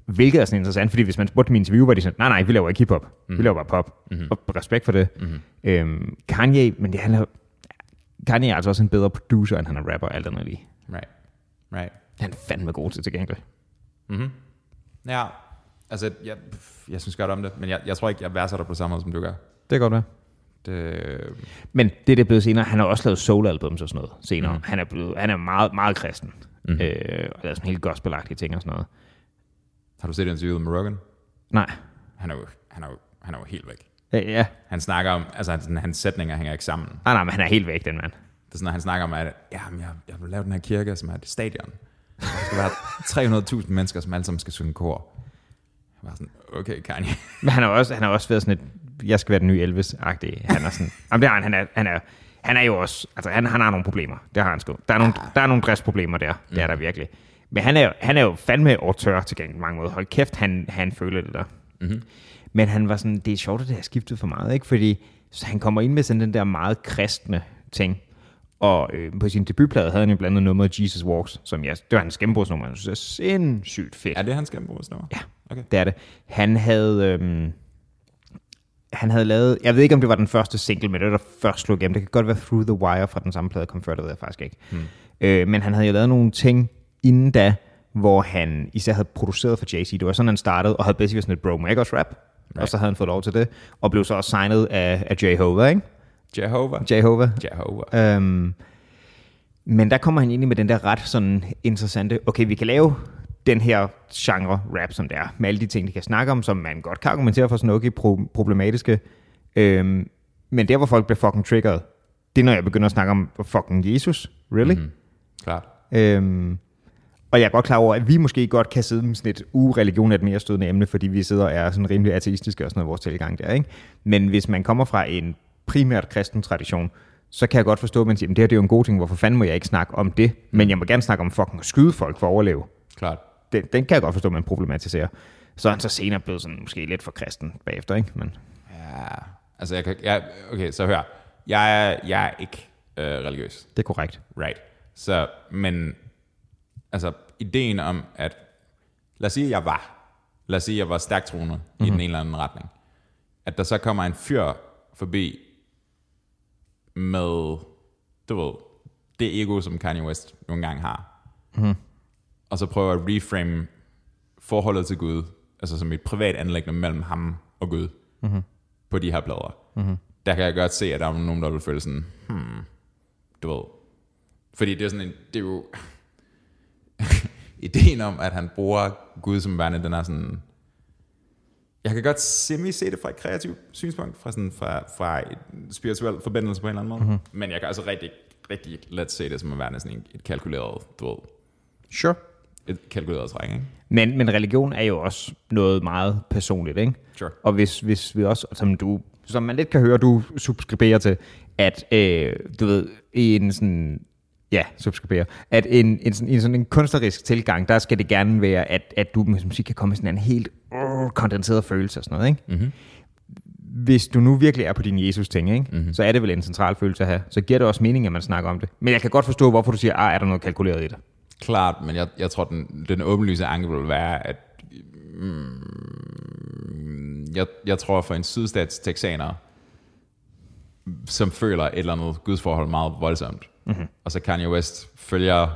Hvilket er sådan interessant, fordi hvis man spurgte i interview, var de sådan, nej, nej, vi laver ikke hiphop. Mm. Vi laver bare pop. Mm-hmm. Og respekt for det. Mm-hmm. Øhm, Kanye, men det handler Kanye er altså også en bedre producer, end han er rapper, alt andet lige. Right. Right. Han er fandme god til til gengæld. Ja, altså, jeg, jeg synes godt om det, men jeg, jeg tror ikke, jeg værdsætter på samme måde, som du gør. Det kan godt være. Det, Men det er det blevet senere. Han har også lavet soul-albums og sådan noget senere. Mm. Han er, blevet, han er meget, meget kristen. Mm. Øh, og lavet sådan helt gospelagtige ting og sådan noget. Har du set interviewet med Rogan? Nej. Han er jo, han er jo, han er jo helt væk. Ja. Han snakker om, altså hans, hans sætninger hænger ikke sammen. Nej, nej, men han er helt væk, den mand. Det er sådan, at han snakker om, at ja, men jeg, jeg vil lave den her kirke, som er et stadion. Og Der skal være [laughs] 300.000 mennesker, som alle sammen skal synge kor. var sådan, okay, Kanye. Men han har også, han har også været sådan et, jeg skal være den nye Elvis-agtig. Han er sådan, jamen det har han, han er, han er, han er jo også, altså han, han har nogle problemer, det har han sgu. Der er nogle, der er nogle dressproblemer der, det er der virkelig. Men han er, jo- han er jo fandme autør til gengæld mange måder. Hold kæft, han, han føler det der. Mm-hmm. Men han var sådan, det er sjovt, at det har skiftet for meget, ikke? Fordi så han kommer ind med sådan den der meget kristne ting. Og øh, på sin debutplade havde han jo blandt andet nummeret Jesus Walks, som jeg, det var hans gennembrudsnummer, jeg synes er sindssygt fedt. Er det hans gennembrudsnummer? Ja, Okay. det er det. Han havde, øhm, han havde lavet, jeg ved ikke om det var den første single, men det var der først slog igennem. Det kan godt være Through the Wire fra den samme plade, kom før, det ved jeg faktisk ikke. Hmm. Øh, men han havde jo lavet nogle ting inden da, hvor han især havde produceret for Jay-Z. Det var sådan, han startede, og havde basically sådan et Bro Magos rap. Right. Og så havde han fået lov til det, og blev så også signet af, af Jehovah, ikke? Jehovah. Jehovah. Jehovah. Øhm, men der kommer han ind i med den der ret sådan interessante, okay, vi kan lave den her genre rap, som det er, med alle de ting, de kan snakke om, som man godt kan argumentere for sådan okay pro- problematiske. Øhm, men der, hvor folk bliver fucking triggeret, det er, når jeg begynder at snakke om fucking Jesus. Really? Mm-hmm. Klart. Øhm, og jeg er godt klar over, at vi måske godt kan sidde med sådan et ureligion er et mere stødende emne, fordi vi sidder og er sådan rimelig ateistiske og sådan noget, vores tilgang der, ikke? Men hvis man kommer fra en primært kristen tradition, så kan jeg godt forstå, at man siger, at det her det er jo en god ting, hvorfor fanden må jeg ikke snakke om det? Men jeg må gerne snakke om fucking at skyde folk for at overleve. Klart. Den, den kan jeg godt forstå, at man problematiserer. Så er han så senere blevet sådan måske lidt for kristen bagefter, ikke? Men, Ja, altså jeg kan, jeg, okay, så hør. Jeg er, jeg er ikke øh, religiøs, det er korrekt. right? Så, men, altså, ideen om, at, lad os sige, at jeg var, lad os sige, at jeg var stærkt troende mm-hmm. i den ene eller anden retning, at der så kommer en fyr forbi med, du ved, det ego, som Kanye West nogle gange har, mm-hmm. og så prøver at reframe forholdet til Gud, altså som et privat anlæggende mellem ham og Gud, mm-hmm. på de her plader. Mm-hmm. Der kan jeg godt se, at der er nogen, der vil føle sådan, hmm, du ved. Fordi det er sådan en, det er jo, ideen om, at han bruger Gud som værende, den er sådan, jeg kan godt semi se det fra et kreativt synspunkt, fra, sådan, fra, fra et spirituel forbindelse på en eller anden måde. Mm-hmm. Men jeg kan altså rigtig, rigtig let se det som at være sådan et kalkuleret, du ved, Sure. et kalkuleret træk, ikke? Men, men religion er jo også noget meget personligt, ikke? Sure. Og hvis, hvis vi også, som du, som man lidt kan høre, du subskriberer til, at øh, du ved, i en sådan, ja, subskriberer, at en, en, sådan, en sådan en kunstnerisk tilgang, der skal det gerne være, at, at du med musik kan komme med sådan en helt uh, kondenseret følelse og sådan noget, ikke? Mm-hmm. Hvis du nu virkelig er på din Jesus-ting, ikke? Mm-hmm. så er det vel en central følelse at have. Så giver det også mening, at man snakker om det. Men jeg kan godt forstå, hvorfor du siger, ah, er der noget kalkuleret i det? Klart, men jeg, jeg tror, den, den åbenlyse anke vil være, at mm, jeg, jeg tror for en sydstats texaner, som føler et eller andet gudsforhold meget voldsomt, mm-hmm. og så Kanye West følger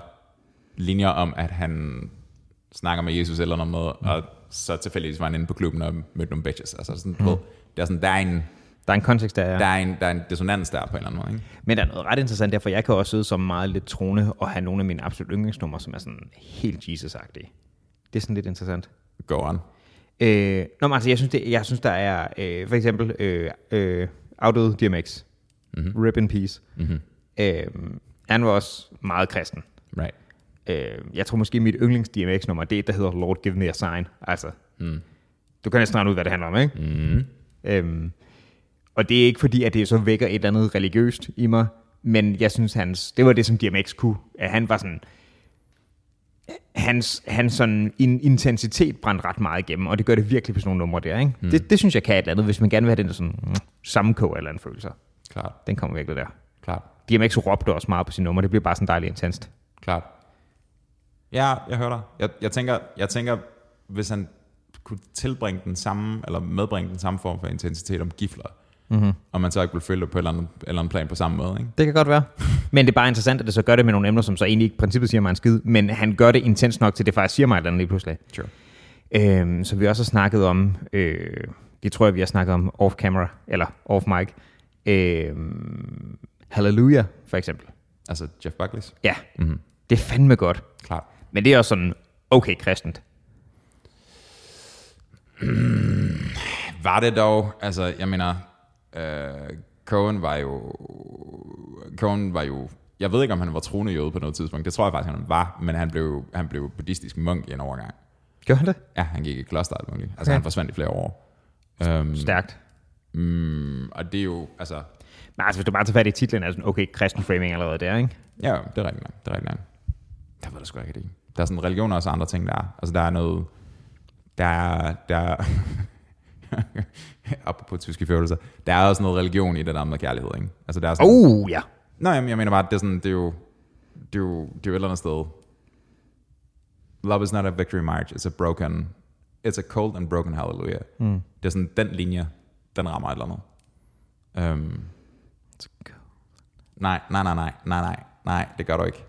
linjer om, at han snakker med Jesus eller noget, med, mm. og så tilfældigvis var han inde på klubben og mødte nogle bitches. Altså sådan, mm. ved, det er sådan, der er en, Der er en kontekst, der er... der er en, der er en dissonans der på en eller anden måde. Ikke? Men der er noget ret interessant der, for jeg kan også sidde som meget lidt troende og have nogle af mine absolut yndlingsnumre, som er sådan helt Jesus-agtige. Det er sådan lidt interessant. Go on. Øh, nå, men altså, jeg synes, det, jeg synes der er øh, for eksempel øh, øh, afdøde DMX. Mm-hmm. Rip in peace. Mm-hmm. Øh, han var også meget kristen. Right. Øh, jeg tror måske, mit yndlings DMX-nummer, det er et, der hedder Lord Give Me a Sign. Altså, mm. du kan næsten regne ud, hvad det handler om, ikke? Mm. Øhm, og det er ikke fordi, at det så vækker et eller andet religiøst i mig, men jeg synes, hans, det var det, som DMX kunne. At han var sådan, hans, hans sådan in, intensitet brændte ret meget igennem, og det gør det virkelig på sådan nogle numre der. Ikke? Mm. Det, det, synes jeg kan et eller andet, hvis man gerne vil have den der sådan mm, sammenkog eller en følelse. Klart. Den kommer virkelig der. Klart. DMX råbte også meget på sine numre, det bliver bare sådan dejligt intenst. Klart. Ja, jeg hører dig. Jeg, jeg, tænker, jeg tænker, hvis han kunne tilbringe den samme, eller medbringe den samme form for intensitet om gifler, mm-hmm. og man så ikke ville følge det på et eller andet, eller andet plan på samme måde. Ikke? Det kan godt være. [laughs] Men det er bare interessant, at det så gør det med nogle emner, som så egentlig ikke i princippet siger mig en skid, men han gør det intens nok til, det faktisk siger mig et eller andet lige pludselig. Sure. Øhm, så vi også har snakket om, øh, det tror jeg, vi har snakket om off-camera, eller off-mic, øh, Hallelujah, for eksempel. Altså Jeff Buckley's. Ja, mm-hmm. det er fandme godt. Klart. Men det er også sådan, okay kristent. [clears throat] Var det dog, altså jeg mener, øh, Cohen var jo, Cohen var jo, jeg ved ikke om han var troende jøde på noget tidspunkt, det tror jeg faktisk han var, men han blev, han blev buddhistisk munk i en overgang. Gør han det? Ja, han gik i kloster alt muligt. Altså, Okay. han forsvandt i flere år. Um, Stærkt. mm, og det er jo, altså, Men altså, hvis du bare tager fat i titlen, er sådan, okay, kristen framing allerede der, ikke? ja, det er rigtigt nok. Det er rigtigt nok. Der ved jeg sgu ikke det. Der er sådan religion og også andre ting, der er. Altså, der er noget, der er, der er, [laughs] apropos tyske følelser, der er også noget religion i det der med kærlighed, ikke? Altså, der er sådan, Oh, ja. Nej, jeg mener bare, det er, sådan, det er jo, det er jo, det er jo et eller andet sted. Love is not a victory march, it's a broken, it's a cold and broken hallelujah. Mm. Det er sådan, den linje, den rammer et eller andet. Um, Let's go. Nej, nej, nej, nej, nej, nej, nej, det gør du ikke.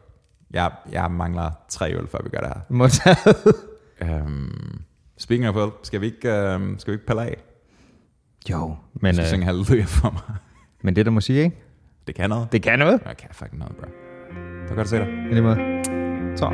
Jeg, jeg mangler tre øl, før vi gør det her. Modtaget. [laughs] øhm, speaking of øl, skal vi ikke, øhm, skal vi ikke pille af? Jo, men... Skal øh, synge halleluja for mig? men det der må sige, ikke? Det kan noget. Det kan noget. Jeg kan fucking noget, bro. Det var godt at se dig. I lige måde. Tak.